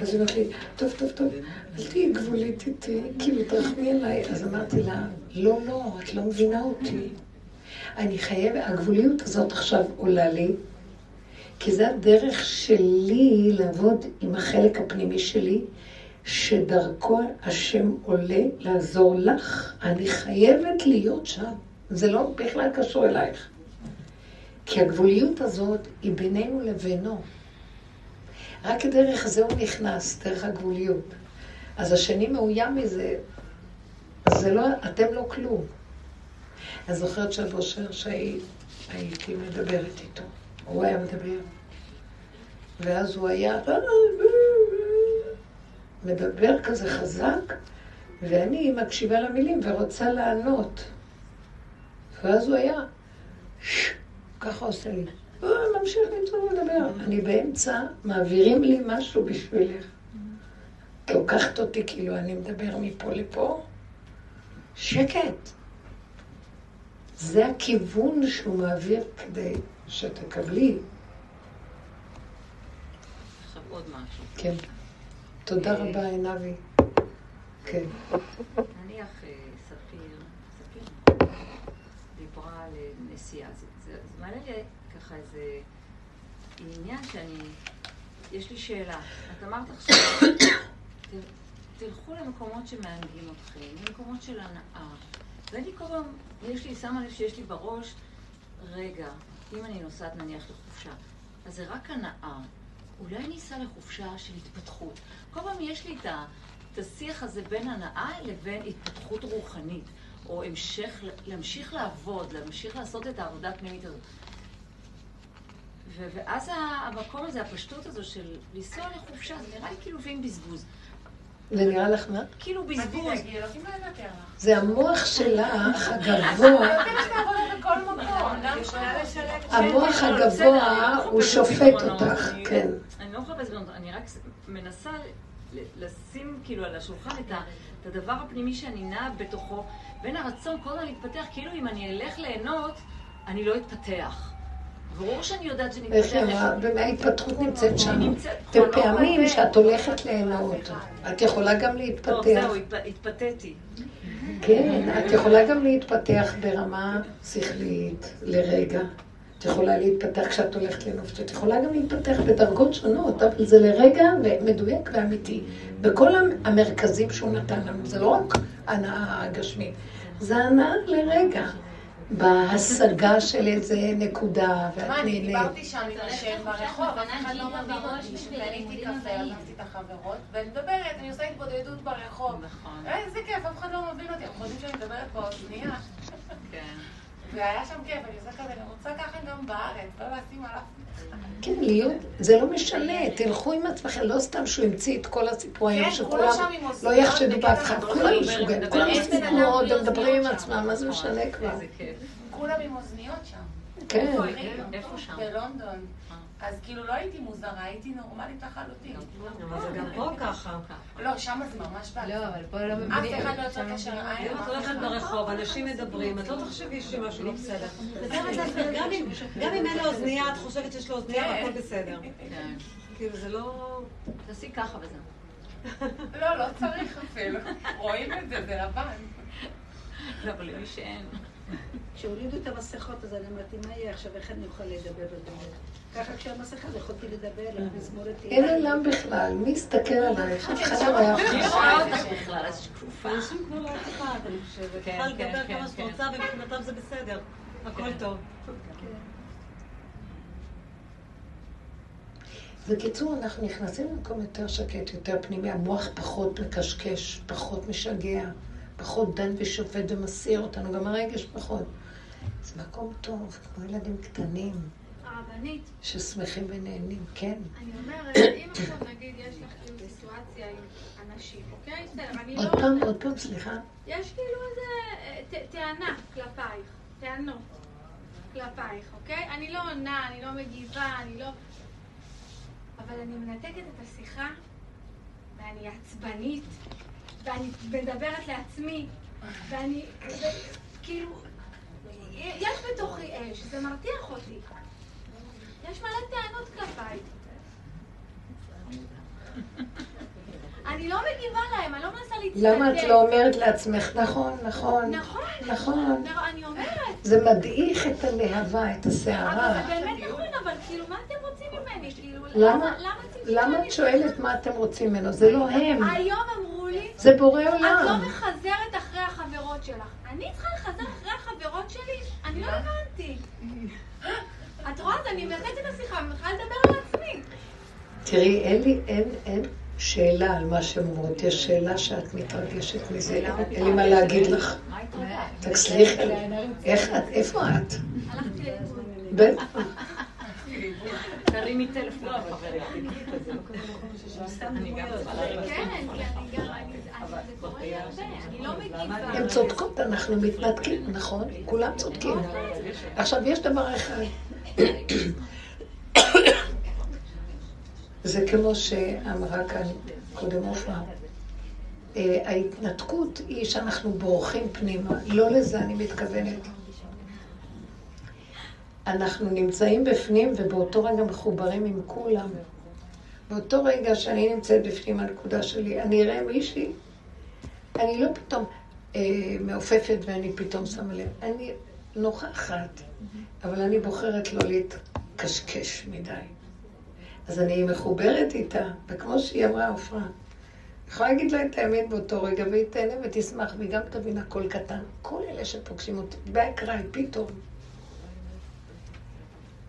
אז היא אומרת לי, טוב, טוב, טוב, אל תהיי גבולית איתי, כאילו תרחמי עליי. אז אמרתי לה, לא, לא, את לא מבינה אותי. אני חייבת, הגבוליות הזאת עכשיו עולה לי, כי זה הדרך שלי לעבוד עם החלק הפנימי שלי, שדרכו השם עולה לעזור לך. אני חייבת להיות שם. זה לא בכלל קשור אלייך. כי הגבוליות הזאת היא בינינו לבינו. רק דרך זה הוא נכנס, דרך הגבוליות. אז השני מאוים מזה, זה לא, אתם לא כלום. אני זוכרת שהבושר שהייתי מדברת איתו, הוא היה מדבר, ואז הוא היה מדבר כזה חזק, ואני מקשיבה למילים ורוצה לענות. ואז הוא היה, ככה עושה לי. הוא ממשיך לצעוק לדבר. אני באמצע, מעבירים לי משהו בשבילך. לוקחת אותי כאילו אני מדבר מפה לפה. שקט. זה הכיוון שהוא מעביר כדי שתקבלי. עכשיו עוד משהו. כן. תודה רבה, עינבי. כן. נניח אה, ספיר, ספיר דיברה על אה, נסיעה, זה, מעלה לי ככה איזה עניין שאני, יש לי שאלה. את אמרת עכשיו, <coughs> תלכו למקומות שמענגים אתכם, למקומות של הנאה. ואני כל פעם, יש לי, שמה לב שיש לי בראש, רגע, אם אני נוסעת נניח לחופשה, אז זה רק הנאה. אולי אני אסע לחופשה של התפתחות. כל פעם יש לי את ה... את השיח הזה בין הנאה לבין התפתחות רוחנית, או המשך, להמשיך לעבוד, להמשיך לעשות את העבודה הפנימית הזאת. ו- ואז המקום הזה, הפשטות הזו של לנסוע לחופשה, זה נראה לי כאילו לפעמים בזבוז. זה נראה לך מה? כאילו בזבוז. לא. זה המוח שלך, הגבוה, יכולה את המוח הגבוה, הוא אני שופט אותך, כן. אני לא מחפשת פתרונות, אני רק מנסה לשים כאילו על השולחן את ה- את הדבר הפנימי שאני נעה בתוכו, בין הרצון כל הזמן להתפתח, כאילו אם אני אלך ליהנות, אני לא אתפתח. ברור שאני יודעת שאני איך היא אתפתח. אמרה? ההתפתחות נמצאת שם. נמצאת אתם בכל פעמים מקום. שאת הולכת ליהנות. את יכולה גם טוב, להתפתח. זהו, התפ- התפתיתי. כן, את יכולה גם להתפתח ברמה שכלית לרגע. את יכולה להתפתח כשאת הולכת לנופש. את יכולה גם להתפתח בדרגות שונות, אבל זה לרגע מדויק ואמיתי. בכל המרכזים שהוא נתן לנו, זה לא רק הנאה הגשמית, זה הנאה לרגע. בהשגה של איזה נקודה, ואת מה, אני נהנית. דיברתי שם עם השם ברחוב, אף אחד לא מבין אותי. קניתי קפה, עזבתי את החברות, ואני מדברת, אני עושה התבודדות ברחוב. נכון, איזה כיף, אף אחד לא מבין אותי, הם חושבים שאני מדברת באוזנייה. כן. והיה שם כיף, אני עושה כזה, אני רוצה ככה גם בארץ, לא לשים עליו. כן, להיות, זה לא משנה, תלכו עם עצמכם, לא סתם שהוא המציא את כל הסיפור היום, כן, כולם שכולם שם עם לא יחשדו באף אחד, כולם משוגעים, כולם עושים תנועות, הם מדברים עם. עצמם, מה זה משנה כבר? כולם עם אוזניות שם. כן. איפה שם? בלונדון. אז כאילו לא הייתי מוזרה, הייתי נורמלית לחלוטין. אבל זה גם פה ככה. לא, שם זה ממש בעיה. לא, אבל פה לא אף מבינים. אחד לא יוצא קשר עין. אם את הולכת ברחוב, אנשים מדברים, את לא תחשבי שמשהו לא בסדר. לעצמך, גם אם- גם אם אין לו אוזנייה, את חושבת שיש לו אוזנייה והכל בסדר. כן. כאילו זה לא... תעשי ככה וזהו. לא, לא צריך אפילו. רואים את זה, זה לבן. לא, אבל למי שאין. כשהורידו את המסכות, אז אני אמרתי, מה יהיה עכשיו, איך אני אוכל לדבר ולדבר? אז אין עולם בכלל, מי יסתכל עלייך? אף אחד לא היה חושב. רואה אותך בכלל? איזה שקופה. אנשים כבר לא אף אחד, אני חושבת. כן, צריכה כן, לדבר כן, כמה שאת כן. רוצה, ומבחינתם זה בסדר. הכל טוב. בקיצור, אנחנו נכנסים למקום יותר שקט, יותר פנימי, המוח פחות מקשקש, פחות משגע, פחות דן ושופט ומסעיר אותנו, גם הרגש פחות. זה מקום טוב, כמו ילדים קטנים הרבנית, ששמחים ונהנים, כן. אני אומרת, אם עכשיו נגיד יש לך כאילו סיטואציה עם אנשים, אוקיי? בסדר, אני לא... עוד פעם, עוד פעם, סליחה. יש כאילו איזה אה, טענה כלפייך, טענות כלפייך, אוקיי? אני לא עונה, אני לא מגיבה, אני לא... אבל אני מנתקת את השיחה, ואני עצבנית, ואני מדברת לעצמי, ואני... כאילו... יש בתוכי אש, זה מרתיח אותי. יש מלא טענות כלפיי. אני לא מגיבה להם, אני לא מנסה להצטדק. למה את לא אומרת לעצמך, נכון, נכון, נכון, נכון. לא, אני אומרת. זה מדעיך את הלהבה, את אבל הסערה. זה באמת נכון, אבל כאילו, מה אתם רוצים ממני? כאילו, למה? למה את שואלת מה אתם רוצים ממנו? זה לא הם, היום אמרו לי, זה בורא את לא עולם. מחזרת אחרי החברות שלך. אני צריכה לחזר אחרי החברות שלי? אני לא הבנתי. <laughs> את רואה? אני מנתקת את השיחה ומתחילה לדבר על עצמי. תראי, אין לי, אין, אין שאלה על מה שהן אומרות, יש שאלה שאת מתרגשת מזה, אין לי מה להגיד לך. תצליחי, איך את, איפה את? הלכתי. תרימי טלפון. אני כן, אני אני- אני- אני לא. הן צודקות, אנחנו מתנתקים, נכון? כולם צודקים. עכשיו, יש דבר אחד. זה כמו שאמרה כאן קודם עופרה. אה, ההתנתקות היא שאנחנו בורחים פנימה. לא לזה אני מתכוונת. אנחנו נמצאים בפנים ובאותו רגע מחוברים עם כולם. באותו רגע שאני נמצאת בפנים הנקודה שלי, אני אראה מישהי, אני לא פתאום אה, מעופפת ואני פתאום שמה לב. אני נוכחת, אבל אני בוחרת לא להתקשקש מדי. אז אני מחוברת איתה, וכמו שהיא אמרה, עפרה, אני יכולה להגיד לה את האמת באותו רגע, והיא תהנה ותשמח, והיא גם תבין הכל קטן. כל אלה שפוגשים אותי, באקראי, פתאום.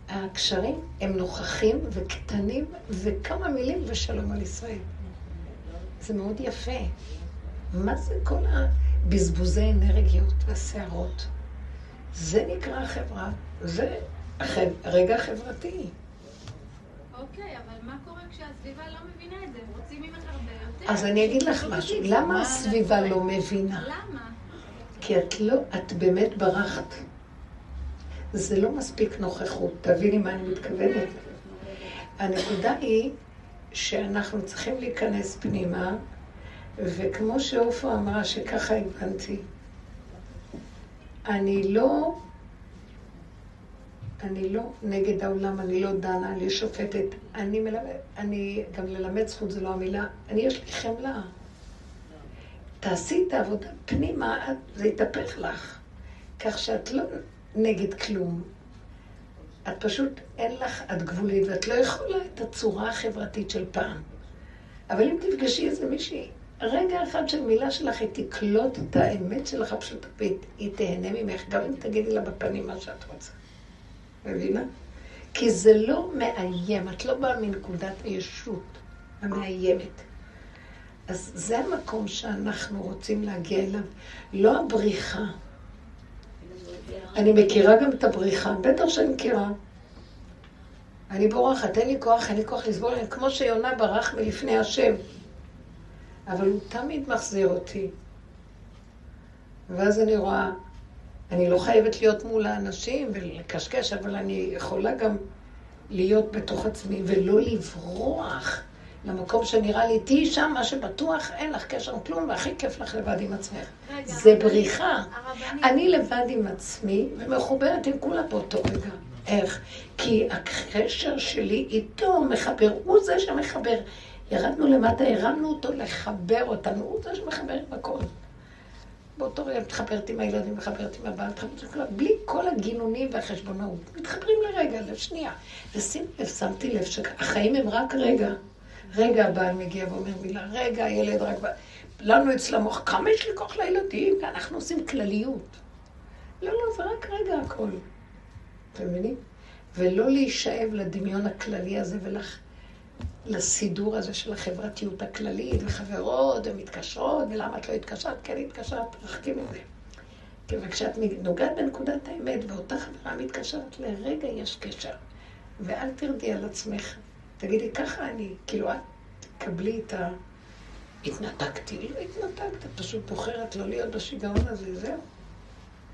הקשרים הם נוכחים וקטנים, וכמה מילים ושלום על ישראל. זה מאוד יפה. מה זה כל הבזבוזי אנרגיות והסערות? זה נקרא חברה, זה החב... הרגע החברתי. אוקיי, אבל מה קורה כשהסביבה לא מבינה את זה? הם רוצים ממך הרבה יותר. אז אני אגיד לך משהו, למה הסביבה לא מבינה? למה? כי את לא, את באמת ברחת. זה לא מספיק נוכחות, תביני מה אני מתכוונת. הנקודה היא שאנחנו צריכים להיכנס פנימה, וכמו שעופרה אמרה שככה הבנתי, אני לא, אני לא נגד העולם, אני לא דנה, אני שופטת, אני מלמד, אני, גם ללמד זכות זה לא המילה, אני יש לי חמלה. תעשי את העבודה פנימה, זה יתהפך לך. כך שאת לא נגד כלום. את פשוט, אין לך, את גבולית, ואת לא יכולה את הצורה החברתית של פעם. אבל אם תפגשי איזה מישהי, רגע אחד של מילה שלך, היא תקלוט את האמת שלך פשוט, והיא תהנה ממך, גם אם תגידי לה בפנים מה שאת רוצה. מבינה? כי זה לא מאיים, את לא באה מנקודת הישות המאיימת. אז זה המקום שאנחנו רוצים להגיע אליו, לא הבריחה. אני מכירה גם את הבריחה, בטח שאני מכירה. אני בורחת, אין לי כוח, אין לי כוח לסבול, כמו שיונה ברח מלפני השם. אבל הוא תמיד מחזיר אותי. ואז אני רואה, אני לא חייבת להיות מול האנשים ולקשקש, אבל אני יכולה גם להיות בתוך עצמי ולא לברוח למקום שנראה לי, תהיי שם, מה שבטוח, אין לך קשר עם כלום, והכי כיף לך לבד עם עצמך. רגע, זה בריחה. הרבנית, אני לבד עם עצמי ומחוברת עם כולם באותו רגע. איך? כי הקשר שלי איתו מחבר, הוא זה שמחבר. ירדנו למטה, הרמנו אותו לחבר אותנו, הוא זה שמחבר עם הכל. באותו רגע מתחברת עם הילדים, מתחברת עם הבעל, מתחברת עם כולם, בלי כל הגינונים והחשבונאות. מתחברים לרגע, לשנייה. ושים לב, שמתי לב שהחיים הם רק רגע. רגע הבעל מגיע ואומר מילה, רגע הילד רק... לנו אצל המוח, כמה יש לי כוח לילדים? ואנחנו עושים כלליות. לא, לא, זה רק רגע הכל. אתם מבינים? ולא להישאב לדמיון הכללי הזה ולך... לסידור הזה של החברתיות הכללית, וחברות, ומתקשרות, ולמה את לא התקשרת? כן התקשרת, תרחקי מזה. כן, וכשאת נוגעת בנקודת האמת, ואותה חברה מתקשרת, לרגע יש קשר. ואל תרדי על עצמך. תגידי, ככה אני, כאילו, את תקבלי את ה... התנתקתי, לא התנתקת, פשוט בוחרת לא להיות בשיגעון הזה, זהו.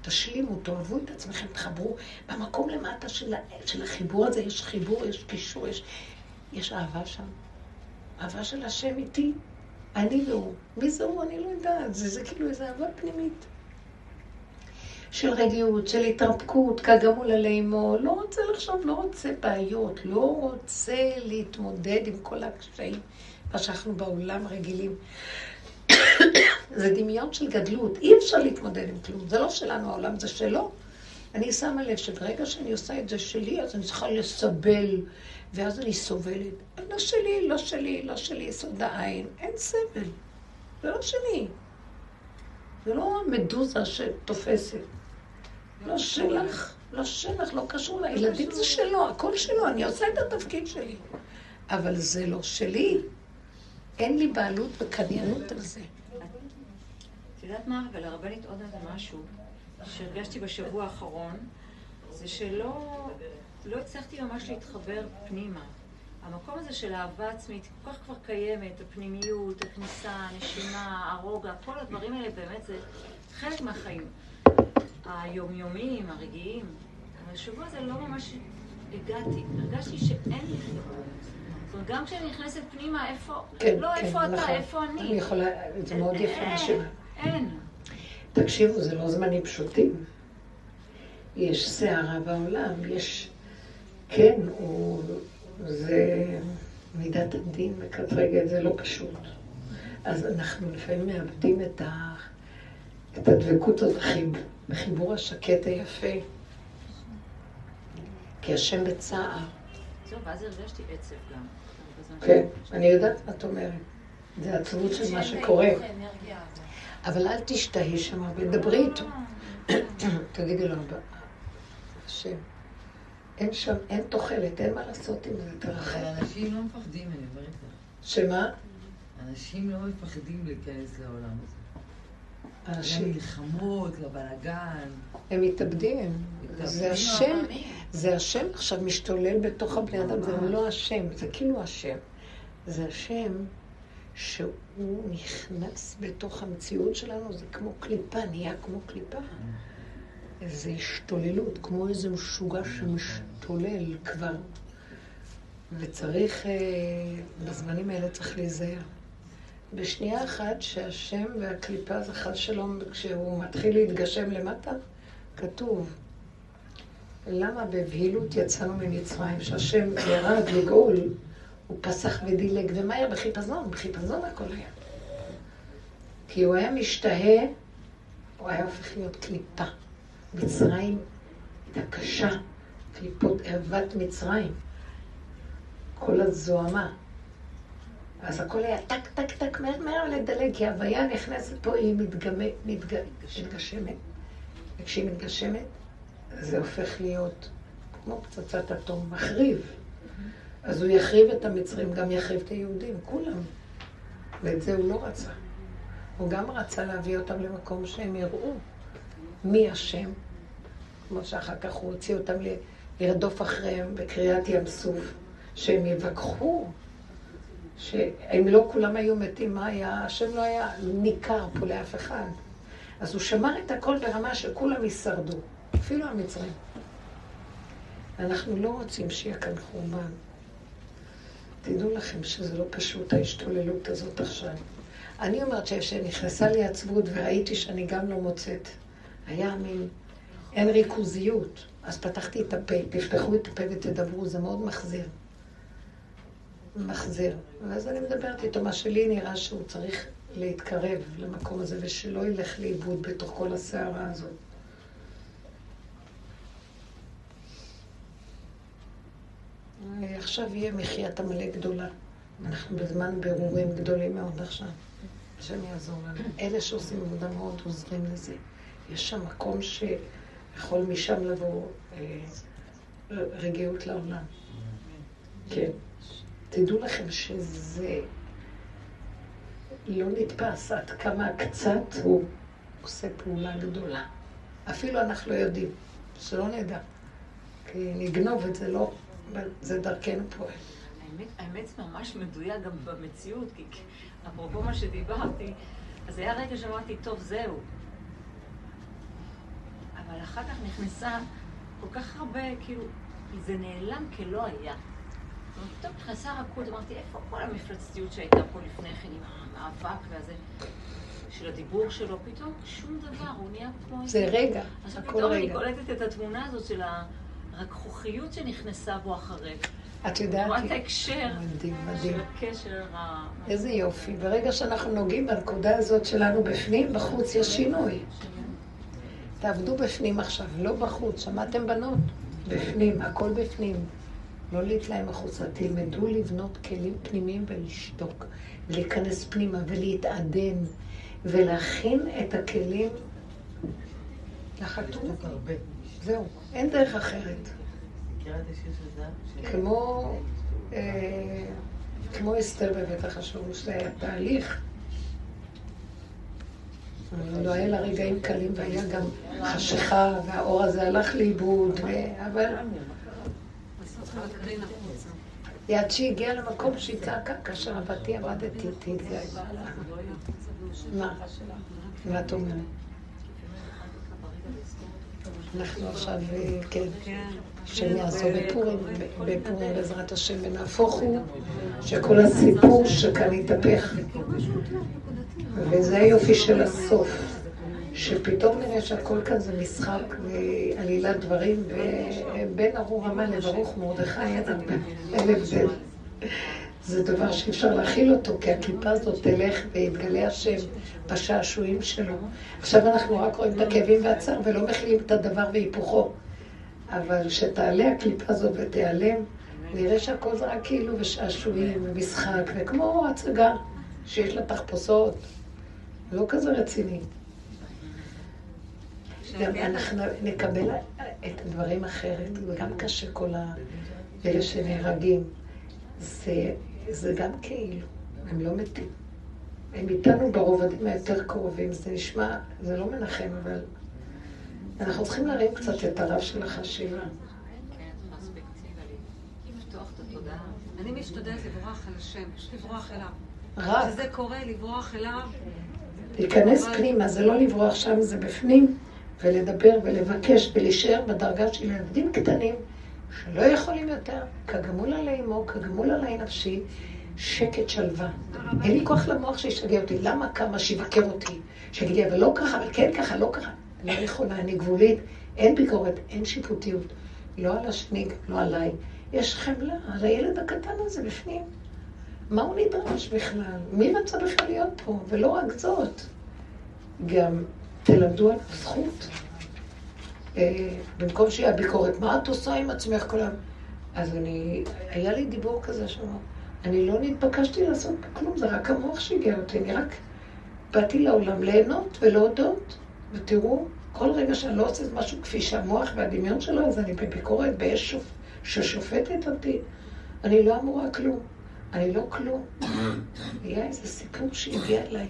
תשלימו, תאהבו את עצמכם, תחברו. במקום למטה של, של החיבור הזה יש חיבור, יש קישור, יש... יש אהבה שם. אהבה של השם איתי. אני והוא. מי זה הוא? אני לא יודעת. זה, זה כאילו איזו אהבה פנימית. של רגיעות, של התרפקות, כגמול עלי אמו. לא רוצה לחשוב, לא רוצה בעיות, לא רוצה להתמודד עם כל הקשיים, מה שאנחנו בעולם רגילים. זה דמיון של גדלות, אי אפשר להתמודד עם כלום. זה לא שלנו העולם, זה שלו. אני שמה לב שברגע שאני עושה את זה שלי, אז אני צריכה לסבל ואז אני סובלת. לא שלי, לא שלי, לא שלי, יסוד העין. אין סבל. זה לא שלי. זה לא מדוזה שתופסת. לא שלך, לא שלך, לא קשור לילדים, זה שלו, הכל שלו, אני עושה את התפקיד שלי. אבל זה לא שלי. אין לי בעלות וקניינות על זה. את יודעת מה, ולרבנית עוד איזה משהו שהרגשתי בשבוע האחרון, זה שלא לא הצלחתי ממש להתחבר פנימה. המקום הזה של אהבה עצמית כל כך כבר קיימת, הפנימיות, הכניסה, הנשימה, הרוגע, כל הדברים האלה באמת זה חלק מהחיים. היומיומיים, הרגעיים. אבל השבוע הזה לא ממש הגעתי, הרגשתי שאין לי חיבור. אומרת, גם כשאני נכנסת פנימה, איפה, כן, לא כן, איפה אתה, נכון. איפה אני. אני יכולה, זה מאוד יפה אין, נשימה. אין. תקשיבו, זה לא זמנים פשוטים. יש סערה בעולם, יש... כן, הוא... זה מידת הדין מקטרגת, זה לא פשוט. אז אנחנו לפעמים מאבדים את, ה... את הדבקות הזאת בחיב... בחיבור השקט היפה. כי השם בצער. זהו, ואז הרגשתי עצב גם. כן, אני יודעת מה את אומרת. זה עצבות של מה שקורה. אבל אל תשתהי שם הרבה, דברי איתו. <coughs> תגידי לו, השם, אין שם, אין תוחלת, אין מה לעשות עם זה, תרחם. אבל אנשים לא מפחדים, אני אומרת לך. שמה? אנשים לא מפחדים להיכנס לעולם הזה. אנשים, למלחמות, לבלאגן. הם מתאבדים. מתאבדים. זה השם, זה השם עכשיו משתולל בתוך הבני אדם, זה לא השם, זה כאילו השם. זה השם שהוא נכנס בתוך המציאות שלנו, זה כמו קליפה, נהיה כמו קליפה. איזו השתוללות, כמו איזה משוגע שמשתולל כבר. וצריך, אה, בזמנים האלה צריך להיזהר. בשנייה אחת שהשם והקליפה זה חס שלום, כשהוא מתחיל להתגשם למטה, כתוב, למה בבהילות יצאנו ממצרים, שהשם ירד לגאול, הוא פסח ודילג, ומהר בחיפזון, בחיפזון הכל היה. כי הוא היה משתהה, הוא היה הופך להיות קליפה. מצרים הייתה קשה, קליפות אהבת מצרים. כל הזוהמה. אז הכל היה טק, טק, טק, מהר, מהר לדלג, כי ההוויה נכנסת פה, היא מתגמ... מתג... מתגשמת. וכשהיא מתגשמת, זה הופך להיות כמו פצצת אטום, מחריב. אז הוא יחריב את המצרים, גם יחריב את היהודים, כולם. ואת זה הוא לא רצה. הוא גם רצה להביא אותם למקום שהם יראו מי השם, כמו שאחר כך הוא הוציא אותם לרדוף אחריהם בקריאת ים סוף, שהם יבקחו, שאם לא כולם היו מתים, מה היה? השם לא היה ניכר פה לאף אחד. אז הוא שמר את הכל ברמה שכולם יישרדו, אפילו המצרים. אנחנו לא רוצים שיהיה כאן חורבן. תדעו לכם שזה לא פשוט ההשתוללות הזאת עכשיו. אני אומרת שכשנכנסה לי עצבות וראיתי שאני גם לא מוצאת, היה מין, אין ריכוזיות. אז פתחתי את הפה, תפתחו את הפה ותדברו, זה מאוד מחזיר. מחזיר. ואז אני מדברת איתו, מה שלי נראה שהוא צריך להתקרב למקום הזה, ושלא ילך לאיבוד בתוך כל הסערה הזאת. עכשיו יהיה מחיית עמלק גדולה. אנחנו בזמן בירורים גדולים מאוד עכשיו. השם יעזור לנו. אלה שעושים עבודה מאוד עוזרים לזה. יש שם מקום שיכול משם לבוא אה, רגיעות לעולם. כן. תדעו לכם שזה לא נתפס עד כמה קצת הוא עושה פעולה גדולה. אפילו אנחנו לא יודעים, שלא נדע. כי נגנוב את זה לא, זה דרכנו פועל. האמת, האמת זה ממש מדויק גם במציאות, כי אפרופו מה שדיברתי, אז היה רגע שאמרתי, טוב, זהו. אבל אחר כך נכנסה כל כך הרבה, כאילו, זה נעלם כלא היה. פתאום נכנסה רכות, אמרתי, איפה כל המפלצתיות שהייתה פה לפני כן עם המאבק והזה, של הדיבור שלו, פתאום שום דבר, הוא נהיה כמו... זה רגע, הכל רגע. אז פתאום אני קולטת את התמונה הזאת של הרכרוכיות שנכנסה בו אחרי. את יודעת... את ההקשר מדהים, מדהים. של הקשר ה... איזה יופי. ברגע שאנחנו נוגעים בנקודה הזאת שלנו בפנים, בחוץ יש שינוי. תעבדו בפנים עכשיו, לא בחוץ. שמעתם בנות? בפנים, הכל בפנים. לא להתלהם החוצה. תלמדו לבנות כלים פנימיים ולשתוק. להיכנס פנימה ולהתעדן, ולהכין את הכלים לחתום. זהו, אין דרך אחרת. כמו, אה, כמו אסתר בבית החשוב, שהיה תהליך. לא היה לה רגעים קלים והיה גם חשיכה, והאור הזה הלך לאיבוד, אבל... היא עד שהיא הגיעה למקום שהיא צעקה, כאשר עבדתי עבדתי איתי, התגאה מה? מה את אומרת? אנחנו עכשיו, כן, שהם יעשו בפורים, בפורים בעזרת השם, ונהפוך הוא, שכל הסיפור שכאן יתהפך. וזה היופי של הסוף, שפתאום נראה שהכל כאן זה משחק ועלילת דברים, ובין ארור המן לברוך מרדכי אין הבדל. זה דבר שאי אפשר להכיל אותו, כי הקליפה הזאת תלך ויתגלה השם בשעשועים שלו. עכשיו אנחנו רק רואים את הכאבים והצער ולא מכילים את הדבר והיפוכו. אבל כשתעלה הקליפה הזאת ותיעלם, נראה שהכל זה רק כאילו ושעשועים ומשחק, וכמו הצגה שיש לה תחפושות, לא כזה רציני. גם אנחנו נקבל את הדברים אחרת, וגם קשה כל האלה שנהרגים. זה, זה גם כאילו, הם לא מתים. הם איתנו ברובדים היותר קרובים, זה נשמע, זה לא מנחם, אבל אנחנו צריכים להרים קצת את הרב של החשיבה. אני משתדלת לברוח אל השם, פשוט לברוח אליו. רק. כשזה קורה, לברוח אליו. להיכנס פנימה, זה לא לברוח שם, זה בפנים, ולדבר ולבקש ולהישאר בדרגה של ילדים קטנים שלא יכולים יותר, כגמול עלי אמו, כגמול עלי נפשי, שקט שלווה. אין לי כוח למוח שישגע אותי, למה כמה שיבקר אותי? שיגיד לי, אבל לא ככה, אבל כן ככה, לא ככה. לא יכולה, אני גבולית, אין ביקורת, אין שיפוטיות. לא על השני, לא עליי. יש חמלה על הילד הקטן הזה בפנים. מה הוא נדרש בכלל? מי רצה בכלל להיות פה? ולא רק זאת, גם תלמדו על זכות. אה, במקום שיהיה ביקורת, מה את עושה עם עצמך כל היום? אז אני, היה לי דיבור כזה שאמר, אני לא נתבקשתי לעשות כלום, זה רק המוח שהגיע אותי, אני רק באתי לעולם ליהנות ולהודות, ותראו, כל רגע שאני לא עושה משהו כפי שהמוח והדמיון שלו, אז אני בביקורת, באש ששופטת אותי. אני לא אמורה כלום. אני לא כלום. היה איזה סיפור שהגיע אליי.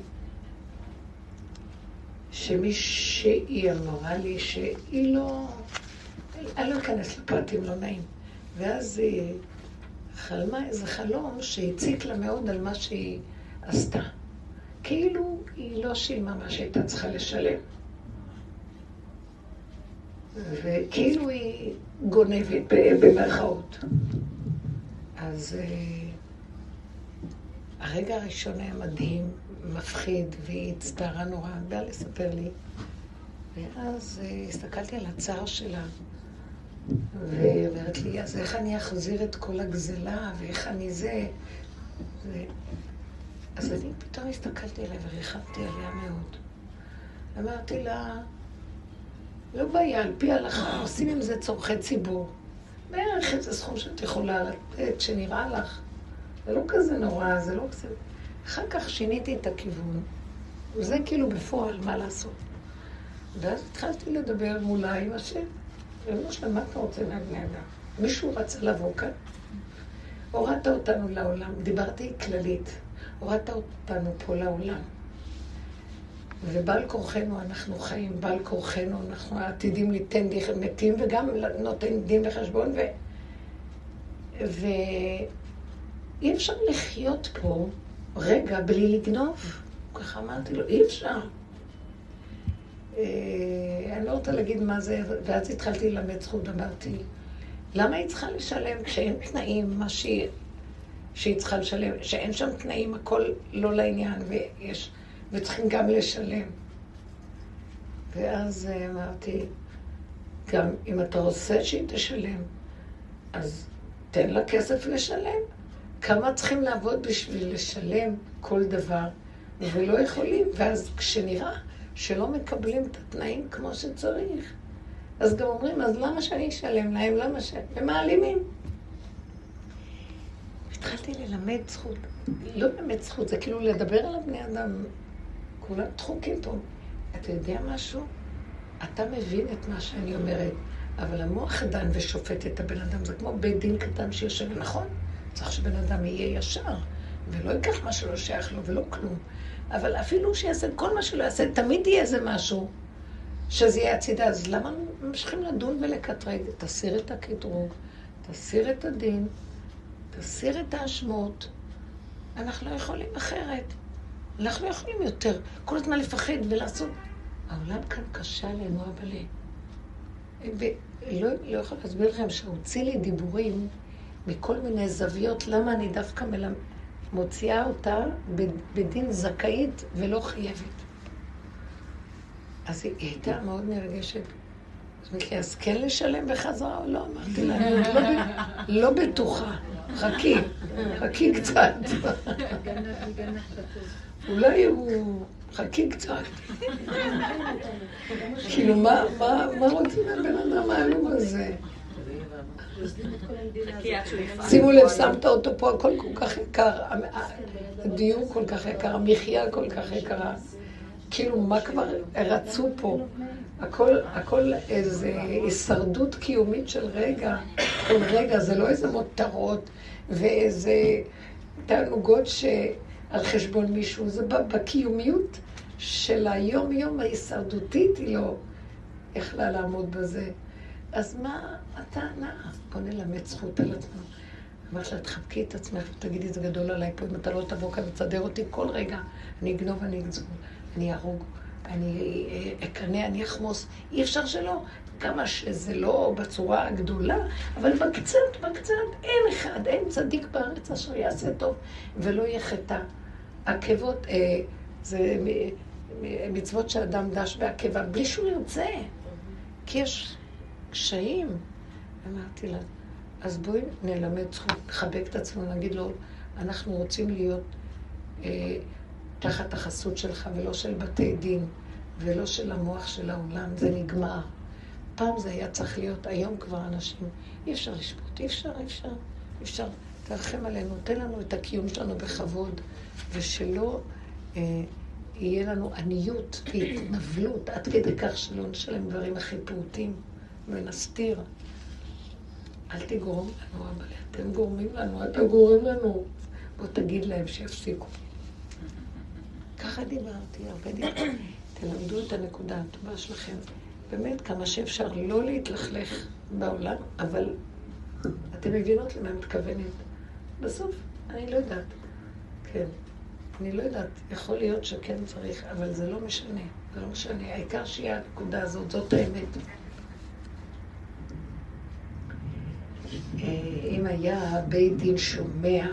שמישהי אמרה לי שהיא לא... אני לא אכנס לפרטים, לא נעים. ואז היא חלמה איזה חלום שהציק לה מאוד על מה שהיא עשתה. כאילו היא לא שילמה מה שהייתה צריכה לשלם. וכאילו היא גונבת במרכאות. אז uh, הרגע הראשון היה מדהים, מפחיד, והיא הצטערה נורא, באה לספר לי. ואז uh, הסתכלתי על הצער שלה, והיא אומרת לי, אז איך אני אחזיר את כל הגזלה, ואיך אני זה? ו... אז אני פתאום הסתכלתי עליה וריחבתי עליה מאוד. אמרתי לה, לא בעיה, על פי ההלכה, עושים עם זה צורכי ציבור. בערך איזה סכום שאת יכולה לתת, שנראה לך. זה לא כזה נורא, זה לא כזה... אחר כך שיניתי את הכיוון. וזה כאילו בפועל, מה לעשות. ואז התחלתי לדבר מולה עם השם. ריבונו שלם, מה אתה רוצה מהבני אדם? מישהו רצה לבוא כאן? הורדת אותנו לעולם, דיברתי כללית, הורדת אותנו פה לעולם. ובעל כורחנו אנחנו חיים, בעל כורחנו אנחנו עתידים ליתן מתים וגם נותן דין וחשבון ו... ואי אפשר לחיות פה רגע בלי לגנוב. ככה אמרתי לו, אי אפשר. אה, אני לא רוצה להגיד מה זה, ואז התחלתי ללמד זכות, אמרתי, למה היא צריכה לשלם כשאין תנאים, מה שהיא, שהיא צריכה לשלם, שאין שם תנאים, הכל לא לעניין, ויש, וצריכים גם לשלם. ואז אה, אמרתי, גם אם אתה רוצה שהיא תשלם, אז תן לה כסף לשלם. כמה צריכים לעבוד בשביל לשלם כל דבר, ולא יכולים, ואז כשנראה שלא מקבלים את התנאים כמו שצריך, אז גם אומרים, אז למה שאני אשלם להם? למה ש... ומעלימים. התחלתי ללמד זכות, לא באמת זכות, זה כאילו לדבר על הבני אדם. כולם דחוקים פה. אתה יודע משהו? אתה מבין את מה שאני אומרת, אבל המוח דן ושופט את הבן אדם, זה כמו בית דין קטן שיושב, נכון? צריך שבן אדם יהיה ישר, ולא ייקח מה שלא שייך לו ולא כלום. אבל אפילו שיעשה כל מה שלא יעשה, תמיד יהיה איזה משהו שזה יהיה הצידה. אז למה ממשיכים לדון ולקטרג? תסיר את הקטרוג, תסיר את הדין, תסיר את האשמות. אנחנו לא יכולים אחרת. אנחנו לא יכולים יותר כל הזמן לפחד ולעשות... העולם כאן קשה עלינו, אבל... ולא לא יכול להסביר לכם שהוציא לי דיבורים מכל מיני זוויות, למה אני דווקא מלמד... מוציאה אותה בדין זכאית ולא חייבת. אז היא הייתה מאוד נרגשת. אז כן לשלם בחזרה או לא? אמרתי לה, אני לא, <laughs> לא בטוחה. חכי, חכי קצת. אולי הוא... חכי קצת. <laughs> כאילו, מה רוצים מהבן אדם העלוב הזה? שימו לב, שמת אותו פה, הכל כל כך יקר, הדיור כל כך יקר, המחיה כל כך יקרה. כאילו, מה כבר רצו פה? הכל, הכל איזה הישרדות קיומית של רגע, כל רגע, זה לא איזה מותרות ואיזה תענוגות שעל חשבון מישהו, זה בקיומיות של היום-יום ההישרדותית, היא לא יכלה לעמוד בזה. אז מה הטענה? בוא נלמד זכות על עצמנו. אמרת לה, תחבקי את עצמך ותגידי, זה גדול עליי פה, אם אתה לא תבוא כאן ותסדר אותי כל רגע, אני אגנוב, אני אגזור, אני אהרוג, אני אה, אקנא, אני אחמוס. אי אפשר שלא. כמה שזה לא בצורה הגדולה, אבל בקצת, בקצת, אין אחד, אין צדיק בארץ אשר יעשה טוב ולא יהיה חטא. עקבות, אה, זה מצוות שאדם דש בעקבה, בלי שהוא ירצה. כי יש קשיים. אמרתי לה, אז בואי נלמד זכות, נחבק את עצמנו, נגיד לו, אנחנו רוצים להיות אה, תחת החסות שלך ולא של בתי דין ולא של המוח של העולם, זה נגמר. פעם זה היה צריך להיות, היום כבר אנשים, אי אפשר לשפוט, אי אפשר, אי אפשר, אי אפשר. תרחם עלינו, תן לנו את הקיום שלנו בכבוד, ושלא אה, יהיה לנו עניות והתנבלות עד כדי כך שלא נשלם דברים הכי פעוטים ונסתיר. אל תגרום לנו, אבל אתם גורמים לנו, אתה גורם לנו. בוא תגיד להם שיפסיקו. ככה דיברתי, הרבה דיברתי. תלמדו את הנקודה הטובה שלכם. באמת, כמה שאפשר לא להתלכלך בעולם, אבל אתם מבינות למה אני מתכוונת. בסוף, אני לא יודעת. כן. אני לא יודעת, יכול להיות שכן צריך, אבל זה לא משנה. זה לא משנה. העיקר שיהיה הנקודה הזאת, זאת האמת. אה, אם היה בית דין שומע,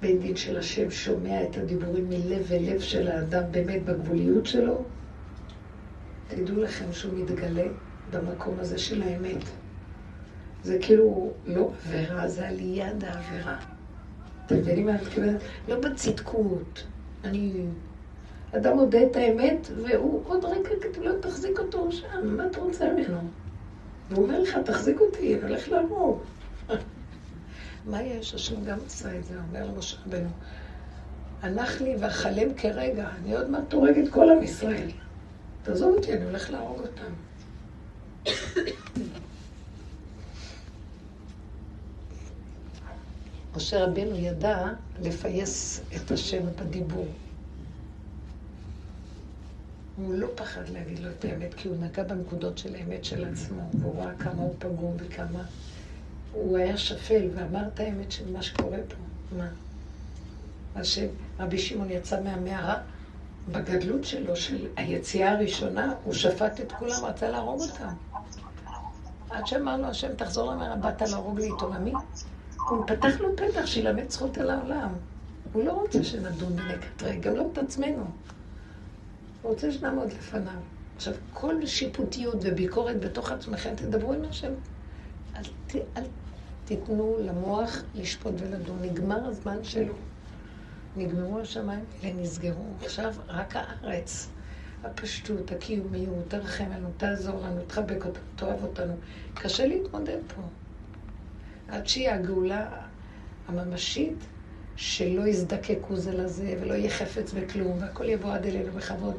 בית דין של השם שומע את הדיבורים מלב ולב של האדם באמת בגבוליות שלו, תדעו לכם שהוא מתגלה במקום הזה של האמת. זה כאילו לא עבירה, זה על יד העבירה. אתם מבינים מה אני מתכוונת? לא בצדקות. אני... אדם מודה את האמת, והוא עוד רגע כתוב לו, תחזיק אותו שם, מה אתה רוצה ממנו? והוא אומר לך, תחזיק אותי, אני הולך להרוג. <laughs> מה יש? השם גם עשה את זה, אומר למשה רבנו. הנח לי ואכלם כרגע, אני עוד מעט הורג את כל עם ישראל. תעזוב אותי, אני הולך להרוג אותם. <coughs> משה רבנו ידע לפייס את השם בדיבור. הוא לא פחד להגיד לו את האמת, כי הוא נגע בנקודות של האמת של עצמו, והוא ראה כמה הוא פגום וכמה... הוא היה שפל ואמר את האמת של מה שקורה פה. מה? אז שרבי שמעון יצא מהמערה, בגדלות שלו, של היציאה הראשונה, הוא שפט את כולם, רצה להרוג אותם. עד שאמר לו השם, תחזור למערה, באת להרוג לי את עולמי? הוא פתח לו פתח שילמד זכות על העולם. הוא לא רוצה שנדון ונקטרי, גם לא את עצמנו. הוא רוצה שנעמוד לפניו. עכשיו, כל שיפוטיות וביקורת בתוך עצמכם, תדברו עם השם. אל, ת, אל תיתנו למוח לשפוט ולדון. נגמר הזמן שלו. נגמרו השמיים ונסגרו. עכשיו רק הארץ, הפשטות, הקיומיות, תרחם לנו, תעזור לנו, תחבק אותנו, תאהב אותנו. קשה להתמודד פה. עד שהיא הגאולה הממשית, שלא יזדקקו זה לזה, ולא יהיה חפץ בכלום, והכל יבוא עד אלינו בכבוד.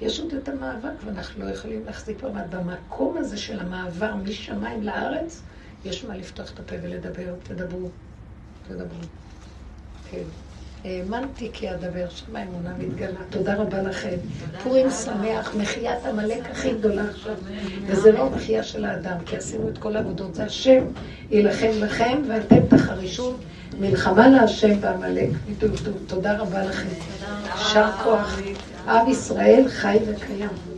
יש עוד את המאבק, ואנחנו לא יכולים להחזיק מעמד. במקום הזה של המעבר משמיים לארץ, יש מה לפתוח את הפה ולדבר. תדברו. תדברו. כן. האמנתי כי אדבר, שם האמונה מתגלה. תודה רבה לכם. פורים שמח, מחיית עמלק הכי גדולה עכשיו. וזה לא מחייה של האדם, כי עשינו את כל העבודות. זה השם יילחם לכם, ואתם תחרישו מלחמה להשם בעמלק. תודה רבה לכם. יישר כוח. עם ישראל חי וקיים.